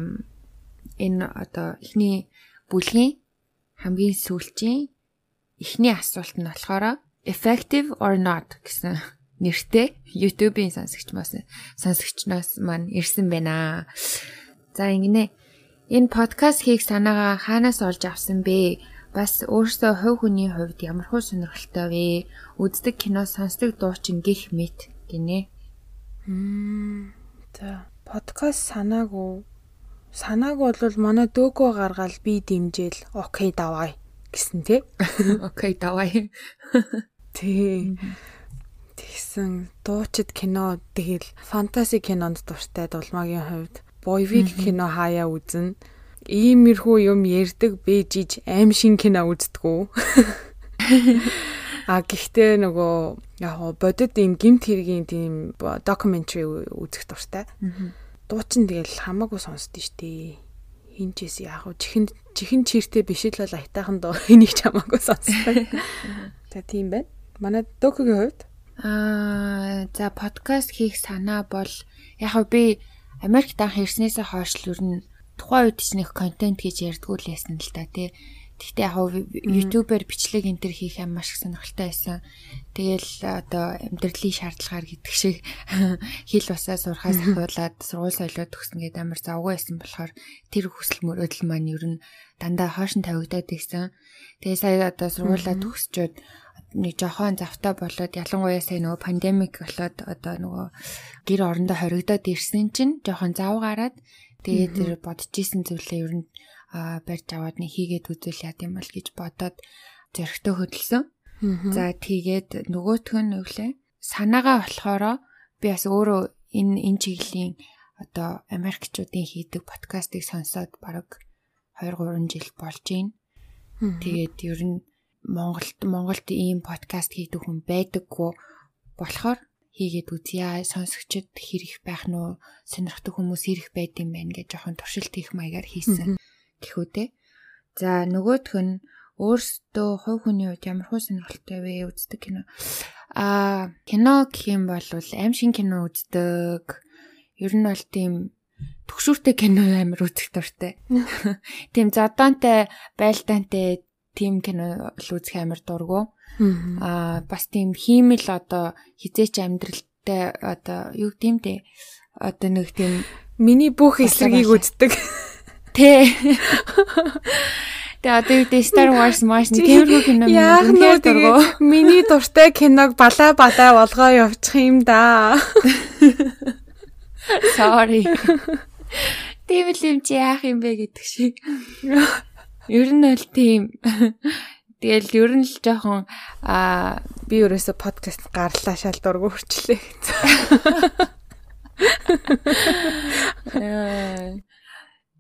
энэ одоо эхний бүлгийн хамгийн сүүлчийн эхний асуулт нь болохоор effective or not гэсэн нэртэй YouTube-ийн сонсогч мас сонсогчноос маань ирсэн байна. За ингэнэ. Энэ подкаст хийх санаагаа хаанаас олж авсан бэ? Бас өөрсдөө хувь хүний хувьд ямар хөө сонирхолтой вэ? Үздэг кино, сонсдог дуучин гих мэт гинэ. За, подкаст санаагүй. Санааг бол манай дөөгөө гаргаал би дэмжээл окей давай гэсэн тий. Окей давай. Тий. Тэгсэн дуучид кино тэгэл фэнтези кинонд дуртай дулмагийн хувьд боевик кино хаяа үзэн иймэрхүү юм ярддаг бэжиж аим шин кино үздэггүй. А гэхдээ нөгөө яг бодит ийм гимт хэргийн тийм докюментари үзэх дуртай. Дуучин тэгэл хамаагүй сонсдөө штэ. Хинчээс яг чихэн чихэн чиртэй биш л бол айтайхан доо энийг ч хамаагүй сонсдог. За тийм байна. Манай докугийн хувьд аа за подкаст хийх санаа бол яг би Америкт анх ирснээсээ хойш л ер нь тухайн үед ч нэг контент гэж ярьдгүй л байсан л да тий. Гэхдээ яг YouTube-аар бичлэг энэ төр хийх юм маш их сонирхолтой байсан. Тэгэл одоо амьдралын шаардлагаар гэдэг шиг хэл усаа сурахаас ахиулаад сургууль солиод төгсөн гэдэг амар завгүй байсан болохоор тэр хүсэл мөрөөдөл маань ер нь дандаа хойш нь тавигдаад ирсэн. Тэгээ сая одоо сургуулаа төгсчөөд нэг жохон завтай болоод ялангуяа сая нөгөө пандемик болоод одоо нөгөө гэр орондоо хоригдоод ирсэн чинь жохон зав гараад тэгээд тэр бодож исэн зүйлээ ер нь барьж аваад нэг хийгээд үзүүл яа гэм бол гэж бодоод зөрөгтэй хөдөлсөн. За тэгээд нөгөөх нь өглөө санаагаа болохоро би бас өөрөө энэ энэ чиглэлийн одоо Америкчуудын хийдэг подкастыг сонсоод бараг 2 3 жил болж байна. Тэгээд ер нь Монголд Монголд ийм подкаст хийдэг хүн байдаггүй болохоор хийгээд үзье. Сонсогчд хэрэг байх нь уу? Сонирхдаг хүмүүс хэрэг байд юм байна гэж жоохон туршилт хийх маягаар хийсэн гэхүүтэй. За нөгөөх нь өөрсдөө хувь хүний хувьд ямар хөө сонирхолтой вэ үздэг кино. Аа кино гэх юм бол аим шин кино үздэг. Ер нь бол тийм төгшүүртэй кино амар үзэх дуртай. Тийм задоонтай, байлдаантай тийм кино л үзэх амар дургу. Аа бас тийм хиймэл одоо хизээч амьдралтай одоо юу гэдэм те одоо нэг тийм миний бүх эсрэгийг үздэг. Тэ. Тэгээ одоо үедээ Star Wars маш нэг тиймэрхүү кино үнэхээр дургу. Миний дуртай киног балаа балаа болгоо явуучих юм да. Sorry. Тийм л юм чи яах юм бэ гэдэг шиг. Ер нь бол тийм. Тэгэл ер нь л жоохон аа би ерөөсө подкаст гарлаа шал дургу хөрчлээ.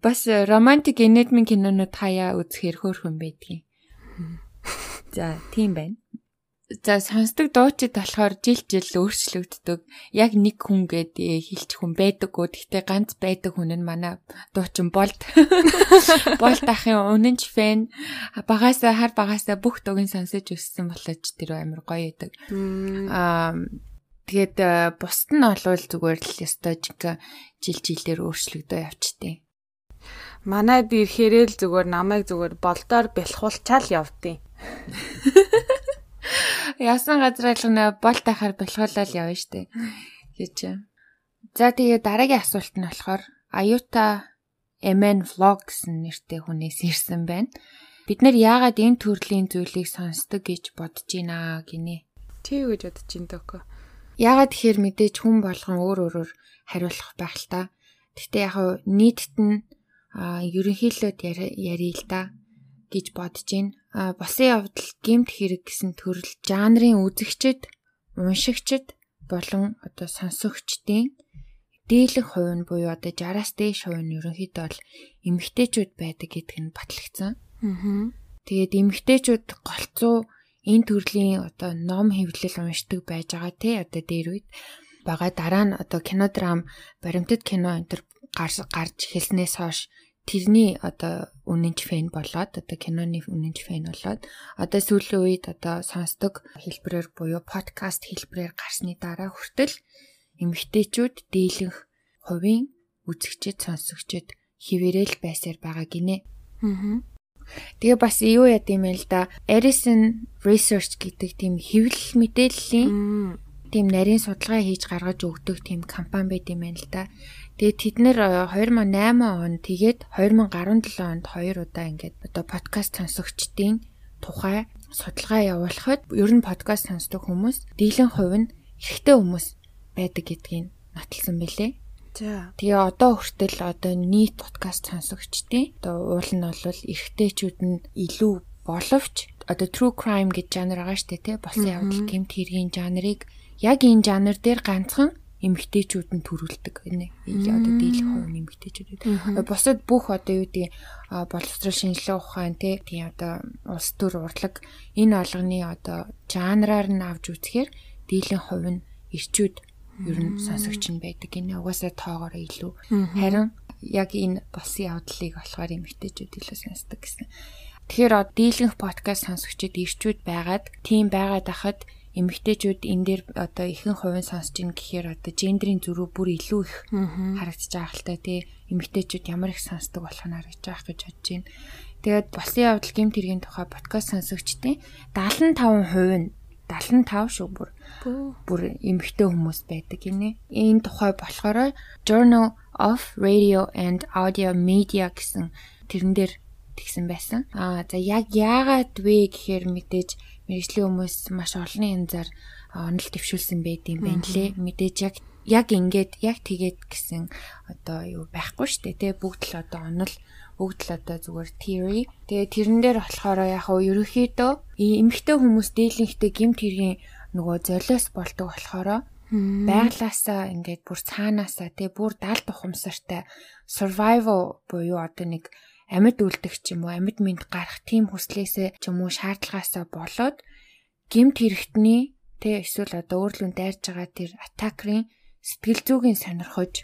бас романтик энедмин кинонууд хаяа үзэхээр хөөрхөн байдгийг. За тийм байна. За сонсдог дуучид болохоор жил жил өөрчлөгддөг. Яг нэг хүн гэдэг хэлчих хүн байдаггүй. Гэхдээ ганц байдаг хүн нь манай дуучин болд. Болд ахын үнэнч фэн багасаа хар багасаа бүх дугийн сонсож өссөн болооч тэр амар гоё байдаг. Аа тэгээд бусд нь олвол зүгээр л ёстой жил жилээр өөрчлөгдөө явчихдээ. Манайд ирэхээрээ л зүгээр намайг зүгээр болдоор бэлхуулчаал явдیں۔ Яасан газар алгана бол тахаар бэлхуулаад явна штэ гэж. За тэгээ дараагийн асуулт нь болохоор Аюута MN vlog гэсэн нэртэй хүнээс ирсэн байна. Бид нэр яагаад энэ төрлийн зүйлийг сонсдог гэж бодож байна гинэ. Тий гэж бодож байна дөөкө. Яагаад тэгэхээр мэдээж хүн болгон өөр өөрөөр хариулах байх л та. Гэтэ яг нь а ерөнхийлөд ярий л да гэж бодож байна. Босын явдал гемт хэрэг гэсэн төрөл жанрын үзэгчд, уншигчд болон одоо сонсогчдын дийлэх хувь нь буюу одоо 60-аас дээш хувь нь ерөнхийдөө бол эмэгтэйчүүд байдаг гэдг нь батлагдсан. Аа. Тэгээд эмэгтэйчүүд голцоо энэ төрлийн одоо ном хэвлэл уншдаг байж байгаа тий одоо дээр үед бага дараа нь одоо кинодрам баримтат кино энэ төр гарч эхэлснээс хойш тэрний одоо үнэнч фэн болоод одоо киноны үнэнч фэн болоод одоо сүүлийн үед одоо сонсдог хэлбэрээр буюу подкаст хэлбэрээр гарсны дараа хүртэл эмэгтэйчүүд дийлэнх хувийн үзэгчд сонсогчд хിവэрэл байсаар байгаа гинэ. Аа. Тэгээ бас юу яд юм л да. Edison Research гэдэг тийм хэвлэл мэдээллийн тийм нарийн судалгаа хийж гаргаж өгдөг тийм компани байт юм байна л да. Тэгээд тэд нэр 2008 онд тэгээд 2017 онд хоёр удаа ингээд одоо подкаст сонсогчдын тухай судалгаа явуулахад ер нь подкаст сонсдог хүмүүс дийлэн хувь нь эрэгтэй хүмүүс байдаг гэдгийг нотолсон байлээ. За. Тэгээ одоо хүртэл одоо нийт подкаст сонсогчдын одоо уул нь бол эрэгтэйчүүд нь илүү боловч одоо true crime гэж жанр байгаа дээ тий болсон явдал гэмт хэргийн жанрыг яг энэ жанр дээр ганцхан эмгтээчүүд нь төрүүлдэг энэ одоо дийлэх хувь эмгтээчүүд. Бусад бүх одоо юу гэдэг боловсрол шинжилгээ ухаан тий одоо улс төр урлаг энэ алганы одоо жанраар нь авч үзэхээр дийлэн хувь нь ирчүүд ер нь сонсогч нь байдаг. Энэ угаасаа тоогоор илүү. Харин яг энэ болсон явдлыг болохоор эмгтээчүүд илүү сонсдог гэсэн. Тэгэхээр дийлэнх подкаст сонсогчид ирчүүд байгаад тийм байгаад ахад эмэгтэйчүүд энэ дээр одоо ихэнх хувийн сонсож ийн гэхээр одоо гендрийн зөрүү бүр илүү их харагдаж байгаа та тий эмэгтэйчүүд ямар их сонсдог болох нь харагдаж байгаа гэж бодож байна. Тэгээд болсон явдал гэмт хэргийн тухай подкаст сонсогчдын 75% нь 75 шүү бүр. Бүр эмэгтэй хүмүүс байдаг гинэ. Энэ тухай болохоор Journal of Radio and Audio Media гэсэн тэрэн дээр тэгсэн байсан. Аа за яг яагаад вэ гэхээр мэдээж мэрэгжлийн хүмүүс маш олон янзаар онол төвшүүлсэн байд юм байна лээ. Мэдээж яг яг ингээд яг тэгээд гэсэн одоо юу байхгүй штэ тий бүгд л одоо онол бүгд л одоо зүгээр theory. Тэгээ тэрэн дээр болохоор яг уу ерөөхдөө эмэгтэй хүмүүс дийлэнхтэй гимт хэргийн нөгөө золиос болдог болохоор байглаасаа ингээд бүр цаанаасаа тий бүр далд ухамсартай survival буюу одоо нэг амьд үлдэх ч юм уу амьд мэд гарах тийм хүслээсээ ч юм уу шаардлагаасаа болоод гимт хэрэгтний тий эсвэл одоо өөрлөнд дайрж байгаа тэр атакрын сэтгэл зүйн сонирхож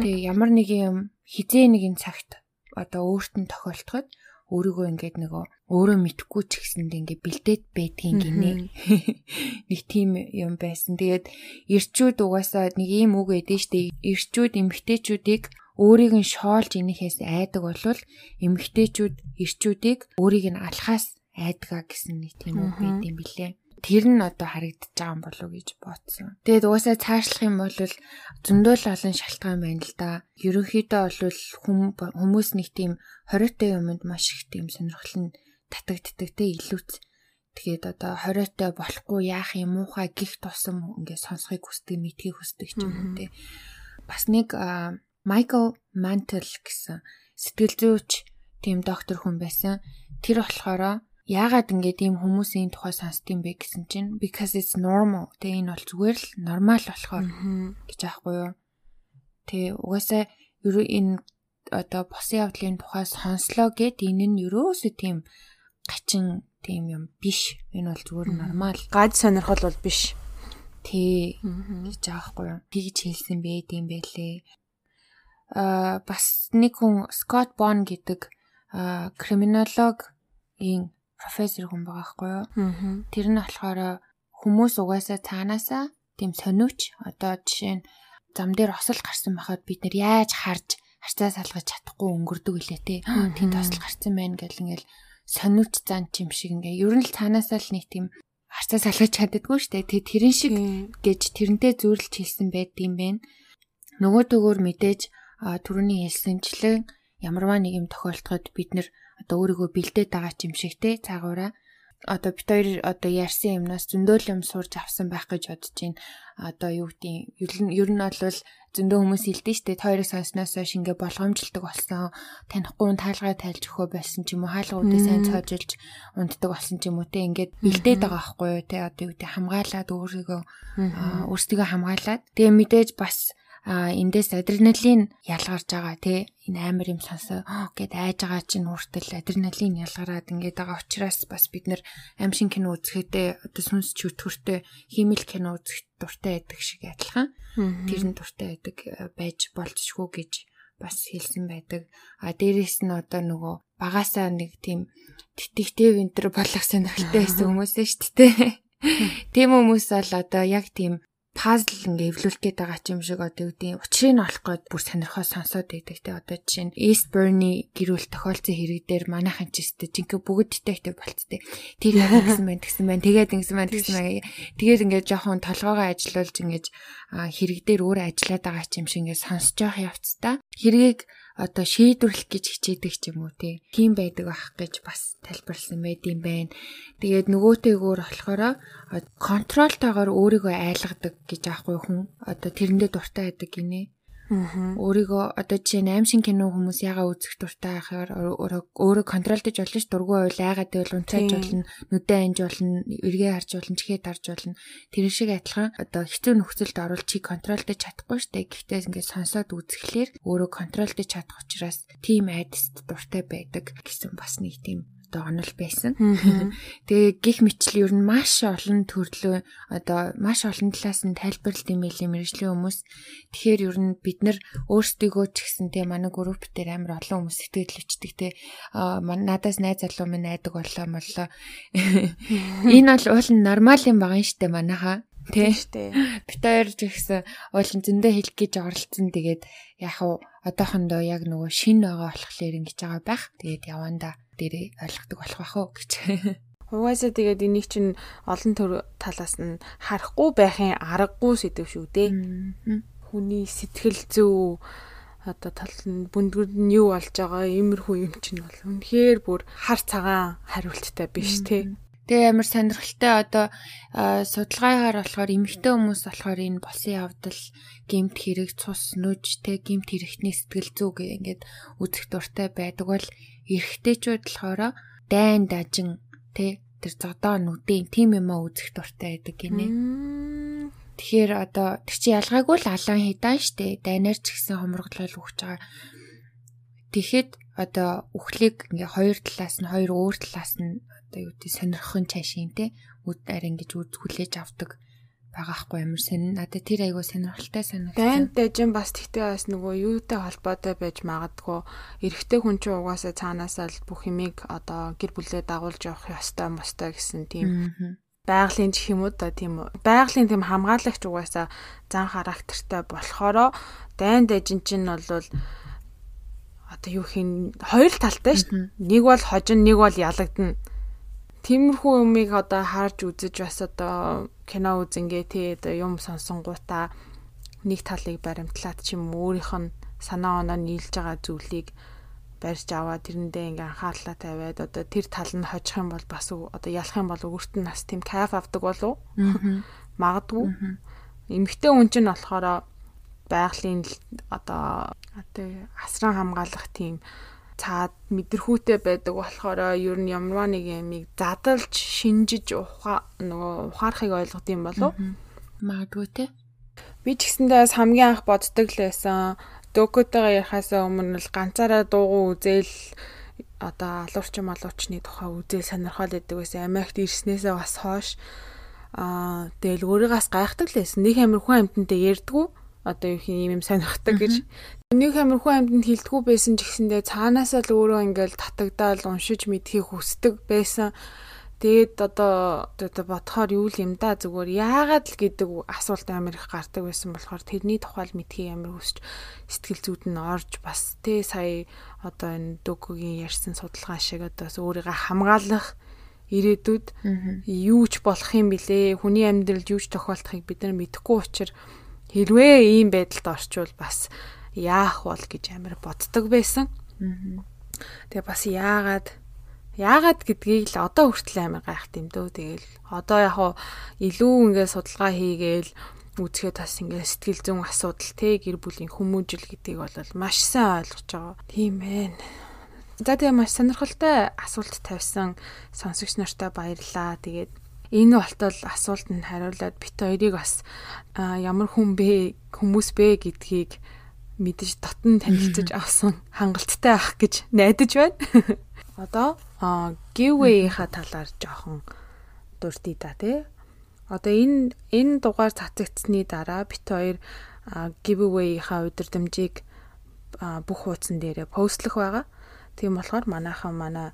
тэгээ ямар нэг юм хизээ нэгэн цагт одоо өөрт нь тохиолдоход өөрийгөө ингээд нөгөө өөрөө мэдхгүй ч гэсэнд ингээд бэлдээд байдгийн гинэ. Нэг тийм юм байсан. Тэгээд эрчүүд угаасаа нэг ийм үг өгдөө штэ. Эрчүүд эмгтээчүүдийг өөрийг нь шоолж инехээс айдаг болвол эмгтээчүүд эрчүүдийг өөрийг нь алхаас айдгаа гэсэн нэг тийм үг байд юм билээ тэр нь одоо харагдаж байгаа юм болов уу гэж бодсон. Тэгээд угаасаа цаашлах юм бол зөндөө л олон шалтгаан байна л да. Ерөнхийдөө бол хүмүүс нэг тийм хориотой юмд маш их тийм сонирхол нь татагддаг те илүүц. Тэгээд одоо хориотой болохгүй яах юм уухай гих тусам ингээд сонсхийг хүсдэг, мэдхийг хүсдэг ч юм уу те. Бас нэг Майкл Мантел гэсэн сэтгэл зүйч тийм доктор хүн байсан. Тэр болохоор яагаад ингээд ийм хүмүүсийн тухай сонсдсон бэ гэсэн чинь because it's normal. Тэ энэ бол зүгээр л нормал болохоор гэж аахгүй юу. Тэ угаасаа ерөө энэ одоо босын явдлын тухай сонслоо гэд энэ нь ерөөсөө тийм гачин тийм юм биш. Энэ бол зүгээр нормал. Гаж сонирхол бол биш. Тэ гэж аахгүй юу. Тэгж хэлсэн бэ тийм байлээ. Бас нэг хүн Scott Bond гэдэг криминолог ийн профессор хүн байгаа байхгүй юу. Тэр нь болохоор хүмүүс угаасаа цаанаасаа тийм сониуч одоо жишээ нь зам дээр осол гарсан байхад бид нэр яаж харж харцаа салгаж чадахгүй өнгөрдөг үлээ те. Тийм тосол гарсан байна гэл ингээл сониуч зан чим шиг ингээ ер нь л цаанаасаа л нэг тийм харцаа салгаж чаддаггүй штэ. Тэг тэрэн шиг гэж тэрнтэй зөөрлж хэлсэн байдгийм бэ. Нөгөө төгөөр мэдээж түрүүний хэлсэнчлэн ямарваа нэг юм тохиолдоход бид нэр одоо өөрийгөө бэлдээд байгаа ч юм шиг те цаагаараа одоо бит хоёр одоо ярьсан юмнаас зөндөл юм сурч авсан байх гэж бодож байна. Одоо юу гэдгийг ер нь бол зөндөө хүмүүс хэлдэг шүү дээ. Хоёрыг сонсносоо шингээ болгоомжилдаг болсон. Танихгүй таалгаа тайлж өгөө байсан ч юм уу хаалгуудыг сайн цоожilж унтдаг болсон ч юм уу те ингээд бэлдээд байгаа байхгүй юу те одоо юу гэдэг хамгаалаад өөрийгөө өөрсдийгөө хамгаалаад тэгээ мэдээж бас а эндээс адреналин ялгарч байгаа тий энэ амар юм сонсоо. Гэд айж байгаа чинь хүртэл адреналин ялгараад ингээд байгаа учраас бас бид нэр аим шин кино үзэхдээ одоо сүнс чөтгөртэй хиймэл кино үзэх дуртай байдаг шиг адилхан. Тэр нь дуртай байдаг байж болцшгүй гэж бас хэлсэн байдаг. А дээрэс нь одоо нөгөө багасаа нэг тийм детектив энтер болох сонирхолтой байсан хүмүүс шүү дээ. Тийм хүмүүс бол одоо яг тийм пазл ингээ эвлүүлэх гээд байгаа ч юм шиг одоо үүдийн учрыг нь олох гээд бүр сонирхоо сонсоод байдаг те одоо жишээ нь Eastburn-ы гэрүүл тохиолдсон хэрэг дээр манайхан ч өстө жинхэнэ бүгд детектив болцтой. Тэр яг гэсэн байна гэсэн байна. Тэгээд ингэсэн байна гэсэн байна. Тэгээд ингээ жоохон толгоогоо ажиллуулж ингээ хэрэг дээр өөр ажиллаад байгаа ч юм шиг ингээ сонсож явах явцдаа хэргийг одоо шийдвэрлэх гэж хичээдэг ч юм уу тийм байдаг байх гэж бас тайлбарласан байд юм байна. Тэгээд нөгөөтэйгөр болохоор контролтойгоор өөрийгөө айлгадаг гэж аахгүй хүн одоо тэрэндээ дуртай байдаг гинэ. Өөрийгөө одоо жишээ нь аимшиг кино хүмүүс ягаа үзэх дуртай байхаар өөрөө контролдож болно ш дургүй байл айгаад байвал унцааж болно, нүдэ анж болно, эргээ харж болно, чихээ дарж болно. Тэр шиг адилхан одоо хэцүү нөхцөлд оруулж чи контролдож чадахгүй штэ. Гэхдээ ингээд сонсоод үзэхлээр өөрөө контролдож чадах учраас тим айдст дуртай байдаг гэсэн бас нэг тийм одоо онол байсан. Тэгээ гих мэтлэн ер нь маш олон төрлөө одоо маш олон талаас нь тайлбарлалт имэйлийн мэрэгжлийн хүмүүс тэгэхээр ер нь бид нар өөрсдийгөө ч гэсэн те манай групп дээр амар олон хүмүүс сэтгэлөвчдөг те надаас найз залуу минь найдаг боллоо моллоо. Энэ бол уул нь нормал юм байгаа юм штэ манайха. Тий штэ. Бид хоёр ч гэсэн уулын зөндөө хэлэх гэж оролцсон. Тэгээд яг уу одоохондоо яг нөгөө шин байгаа болохоор ингэж байгаа байх. Тэгээд яванда дээрээ ойлгохдаг болох бах уу гэж. Угаасаа тэгээд энийг чинь олон төр талаас нь харахгүй байхын аргагүй сэдв шүү дээ. Хүний сэтгэл зүй одоо тал нь бүндгэр нь юу болж байгаа иймэрхүү юм чинь бол үнэхээр бүр хар цагаан хариулттай биш те. Тэгээ ямар сонирхолтой одоо судалгаагаар болохоор эмэгтэй хүмүүс болохоор энэ болсон явдал гемт хэрэг цус нүж те гемт хэрэгтний сэтгэл зүй гэх ингээд үзэх дуртай байдаг бол эрэгтэйчүүд болохоор дайн дажин те тэр зодоо нүдэн тийм юм а үзэх дуртай байдаг гинэ. Тэгэхээр одоо тэр чи ялгаагүй л алан хидаан штэ дайнаар ч гэсэн хомроглол өгч байгаа. Тэгэхэд одоо үхлийг ингээ хоёр талаас нь хоёр өөр талаас нь одоо юу гэдэг сонирхохын чашийн те үд арай ингэж үз хүлээж авдаг байгаахгүй ямар сонир надад тэр айгуу сонирхолтой санагдсан. Дайнд дайжин бас тэгтээ бас нөгөө юутай холбоотой байж магадгүй эрэгтэй хүн чинь угаасаа цаанаасаа л бүх юмыг одоо гэр бүлээ дагуулж явах ёстой мостой гэсэн тийм байгалийн гэх юм уу да тийм. Байгалийн тийм хамгаалагч угаасаа зан характертай болохоро дайн дайжин чинь бол одоо юу хийн хоёр талтай шүү. Нэг бол хожин, нэг бол ялагдана Тиймэрхүү юмыг одоо харж үзэж бас одоо кино үзэнгээ тий одоо юм сонсонгуудаа нэг талыг баримтлаад ч юм өөрийнх нь санаа оноо нийлж байгаа зүйлийг барьж аваад тэрэндээ ингээ анхаарлаа тавиад одоо тэр тал нь хожих юм бол бас одоо ялах юм бол өөрт нь бас тийм кайф авдаг болов магадгүй. Эмэгтэй хүн чинь болохоор байгалийн одоо одоо асран хамгаалах тийм цаад мэдэрхүүтэй байдаг болохоор ер нь ямарваа нэг ямиг задалж шинжиж ухаа нөгөө ухаарахыг ойлгох юм болов магадгүй те. Би ч гэсэндээ бас хамгийн анх боддог л байсан. Докотойгоо ярихаасаа өмнө л ганцаараа дуугу үзэл одоо алуурчин малуучны тухай үзэл сонирхол өгдөг байсан. Америкт ирснээсээ бас хойш аа тэгэл өөрийгөөс гайхдаг л байсан. Нэг амир хүн амьтантай ярьдгүү одоо юу юм юм сонирхдаг гэж. Нэг амархуу амьданд хилдэггүй байсан ч гэсэндээ цаанаасаа л өөрөө ингээл татагдаал уншиж мэдхийг хүсдэг байсан. Тэгээд одоо одоо бодохоор юу л юм да зүгээр яагаад л гэдэг асуулт амар их гардаг байсан болохоор тэрний тухай л мэдхийг амар хүсч сэтгэл зүйд нь орж бас тий сая одоо энэ дөгөгийн ярьсан судалгаа шиг одоо өөрийгөө хамгаалах ирээдүйд юу ч болох юм бilé хүний амьдралд юу ч тохиолдохыг бид нар мэдэхгүй учраас хэрвээ ийм байдалд орчвол бас яах бол гэж амар боддог байсан. Тэгээ бас яагаад яагаад гэдгийг л одоо хүртэл амар гайхт юм дөө. Тэгэл одоо яг хуу илүү ингээд судалгаа хийгээл үзэхэд бас ингээд сэтгэл зүйн асуудал те гэр бүлийн хүмүүжил гэдгийг бол маш сайн ойлгож байгаа. Тийм ээ. За тэгээ маш сонирхолтой асуулт тавьсан сонсогч нартай баярлаа. Тэгээд энэ болтол асуултанд хариулаад бит хоёрыг бас ямар хүн бэ хүмүүс бэ гэдгийг мэдэж дотн танилцж авсан хангалттай ах гэж найдаж байна. Одоо giveaway-ха талаар жоохон дурдъя да тий. Одоо энэ энэ дугаар цацагдсны дараа бит хоёр giveaway-ха удирдамжийг бүх хуудсан дээрээ постлох байгаа. Тийм болохоор манайхан манай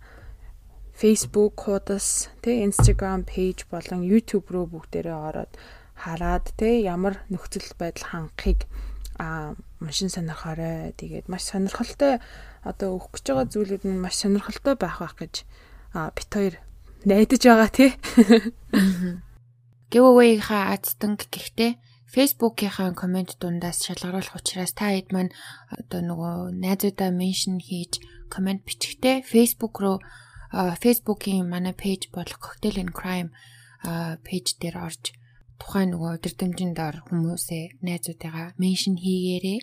Facebook хуудас, тэ Instagram page болон YouTube руу бүгдээрээ ороод хараад тэ ямар нөхцөл байдал хангахыг а машин сонирхоорой. Тэгээд маш сонирхолтой одоо өгөх гэж байгаа зүйлүүд нь маш сонирхолтой байх байх гэж бит хоёр найдаж байгаа тий. Giveaway-ха азтанг гэхдээ Facebook-ийн комент дундаас шалгаруулах учраас та хэд маань одоо нөгөө найзуудаа меншн хийж комент бичихтэй Facebook руу Facebook-ийн манай пэйж болох Cocktail and Crime пэйж дээр орж тухайн нөгөө өдөртөмжинд ор хүмүүсээ найзуудыгаа меншн хийгээрээ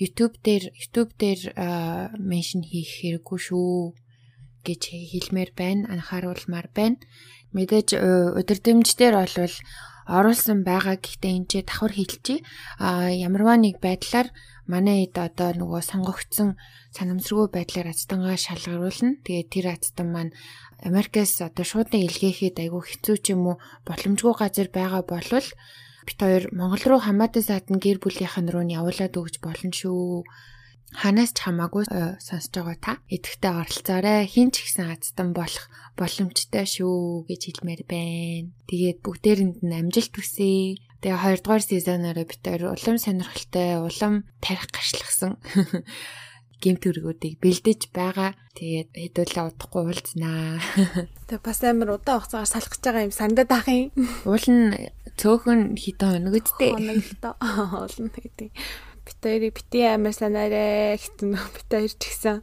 YouTube дээр YouTube дээр меншн хийх хэрэггүй шүү гэж хэлмээр байна. Анхааруулмаар байна. Мэдээж удирдамж дээр бол оруулсан байгаа. Гэхдээ энэ ч давхар хэлчихье. А ямарваа нэг байдлаар манай хэд одоо нөгөө сонгогдсон санамсргүй байдлаар аздангаа шалгаруулна. Тэгээ тэр аздан маань Америкээс одоо шуудан илгээхэд айгүй хэцүү ч юм уу боломжгүй газар байгаа болвол бит хоёр Монгол руу хамаатан саатан гэр бүлийнхэн рүү нь явуулаад өгч болно шүү ханаас ч хамаагүй э, сонсож байгаа та идэвхтэй оролцоорой хин ч ихсэн азтан болох боломжтой шүү гэж хэлмээр байна. Тэгээд бүгдээрэнд нь амжилт хүсье. Тэгээ хоёрдугаар сезоноор битээр улам сонирхолтой, улам тарих гарчлахсан гемт өргүүдийг бэлдэж байгаа. Тэгээд хэдүүлээ удахгүй уулзнаа. Тэгээ бас амар удаан хугацаагаар салах гэж байгаа юм сандад ах юм. Уул нь цөөхөн хитэн хоног үсттэй. Хоног л доо. Олон гэдэг битээрийг бити амар санаарэ гэтэн битээр ч гэсэн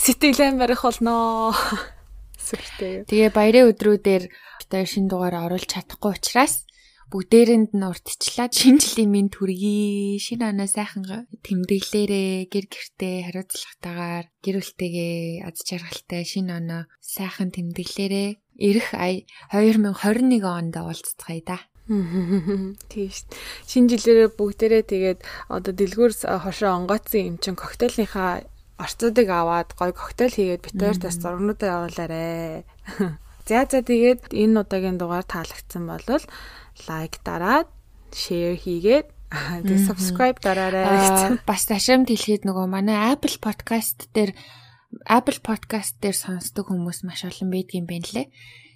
сэтгэл амар их болноо. Сүртэй. Тэгээ баярын өдрүүдээр битээр шин дугаар оруулж чадахгүй учраас бүгдээрэнд нь уртчлаад шинэ жилийн минь төргий шинэ оноо сайхан тэмдэглээрээ гэр гертээ хариуцлагатайгаар гэр бүлтэйгээ аз жаргалтай шинэ оноо сайхан тэмдэглээрээ ирэх 2021 онд уулзцгаая да. Тийш. Шинэ жилээрээ бүгдээрээ тэгээд одоо дэлгүүр хошоо онгоцсон юм чин коктейлийнхаа орцуудыг аваад гой коктейл хийгээд битээртээс зургнуудаа явуулаарэ. За за тэгээд энэ удаагийн дугаар таалагдсан бол лайк дараад, шеэр хийгээд тэгээд subscribe дараарай. Бас ташаамд хэлэхэд нөгөө манай Apple Podcast дээр Apple Podcast дээр сонсдог хүмүүс маш олон байдгийн байна лээ.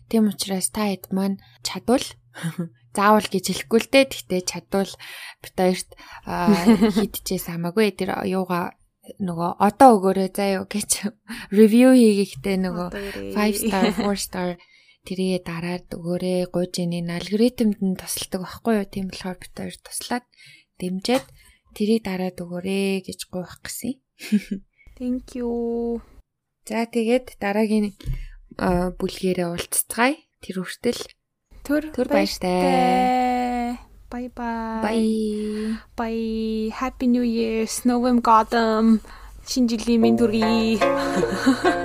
Тийм учраас та хэд маань чадвал заавал гэж хэлэхгүй л дээ. Гэхдээ чадвал бит хоёрт хийдчихээс хамаагүй. Тэр юугаа нөгөө одоо өгөөрэй юу гэж ревю хийгээхдээ нөгөө 5 star 4 star тэрийгэ дараад өгөөрэй гуйж ийн алгоритмд нь тусалдаг байхгүй юу тийм болохоор бит хоёр туслаад дэмжиад тэрийг дараад өгөөрэй гэж гуйх гэсэн. Thank you. За тэгээд дараагийн бүлгээрээ уулзцгаая. Тэр хүртэл Төр төр баяртай. Bye bye. Bye. Bye. Happy New Year. Snow Gotham. Шинэ жилийн мэнд хүргэе.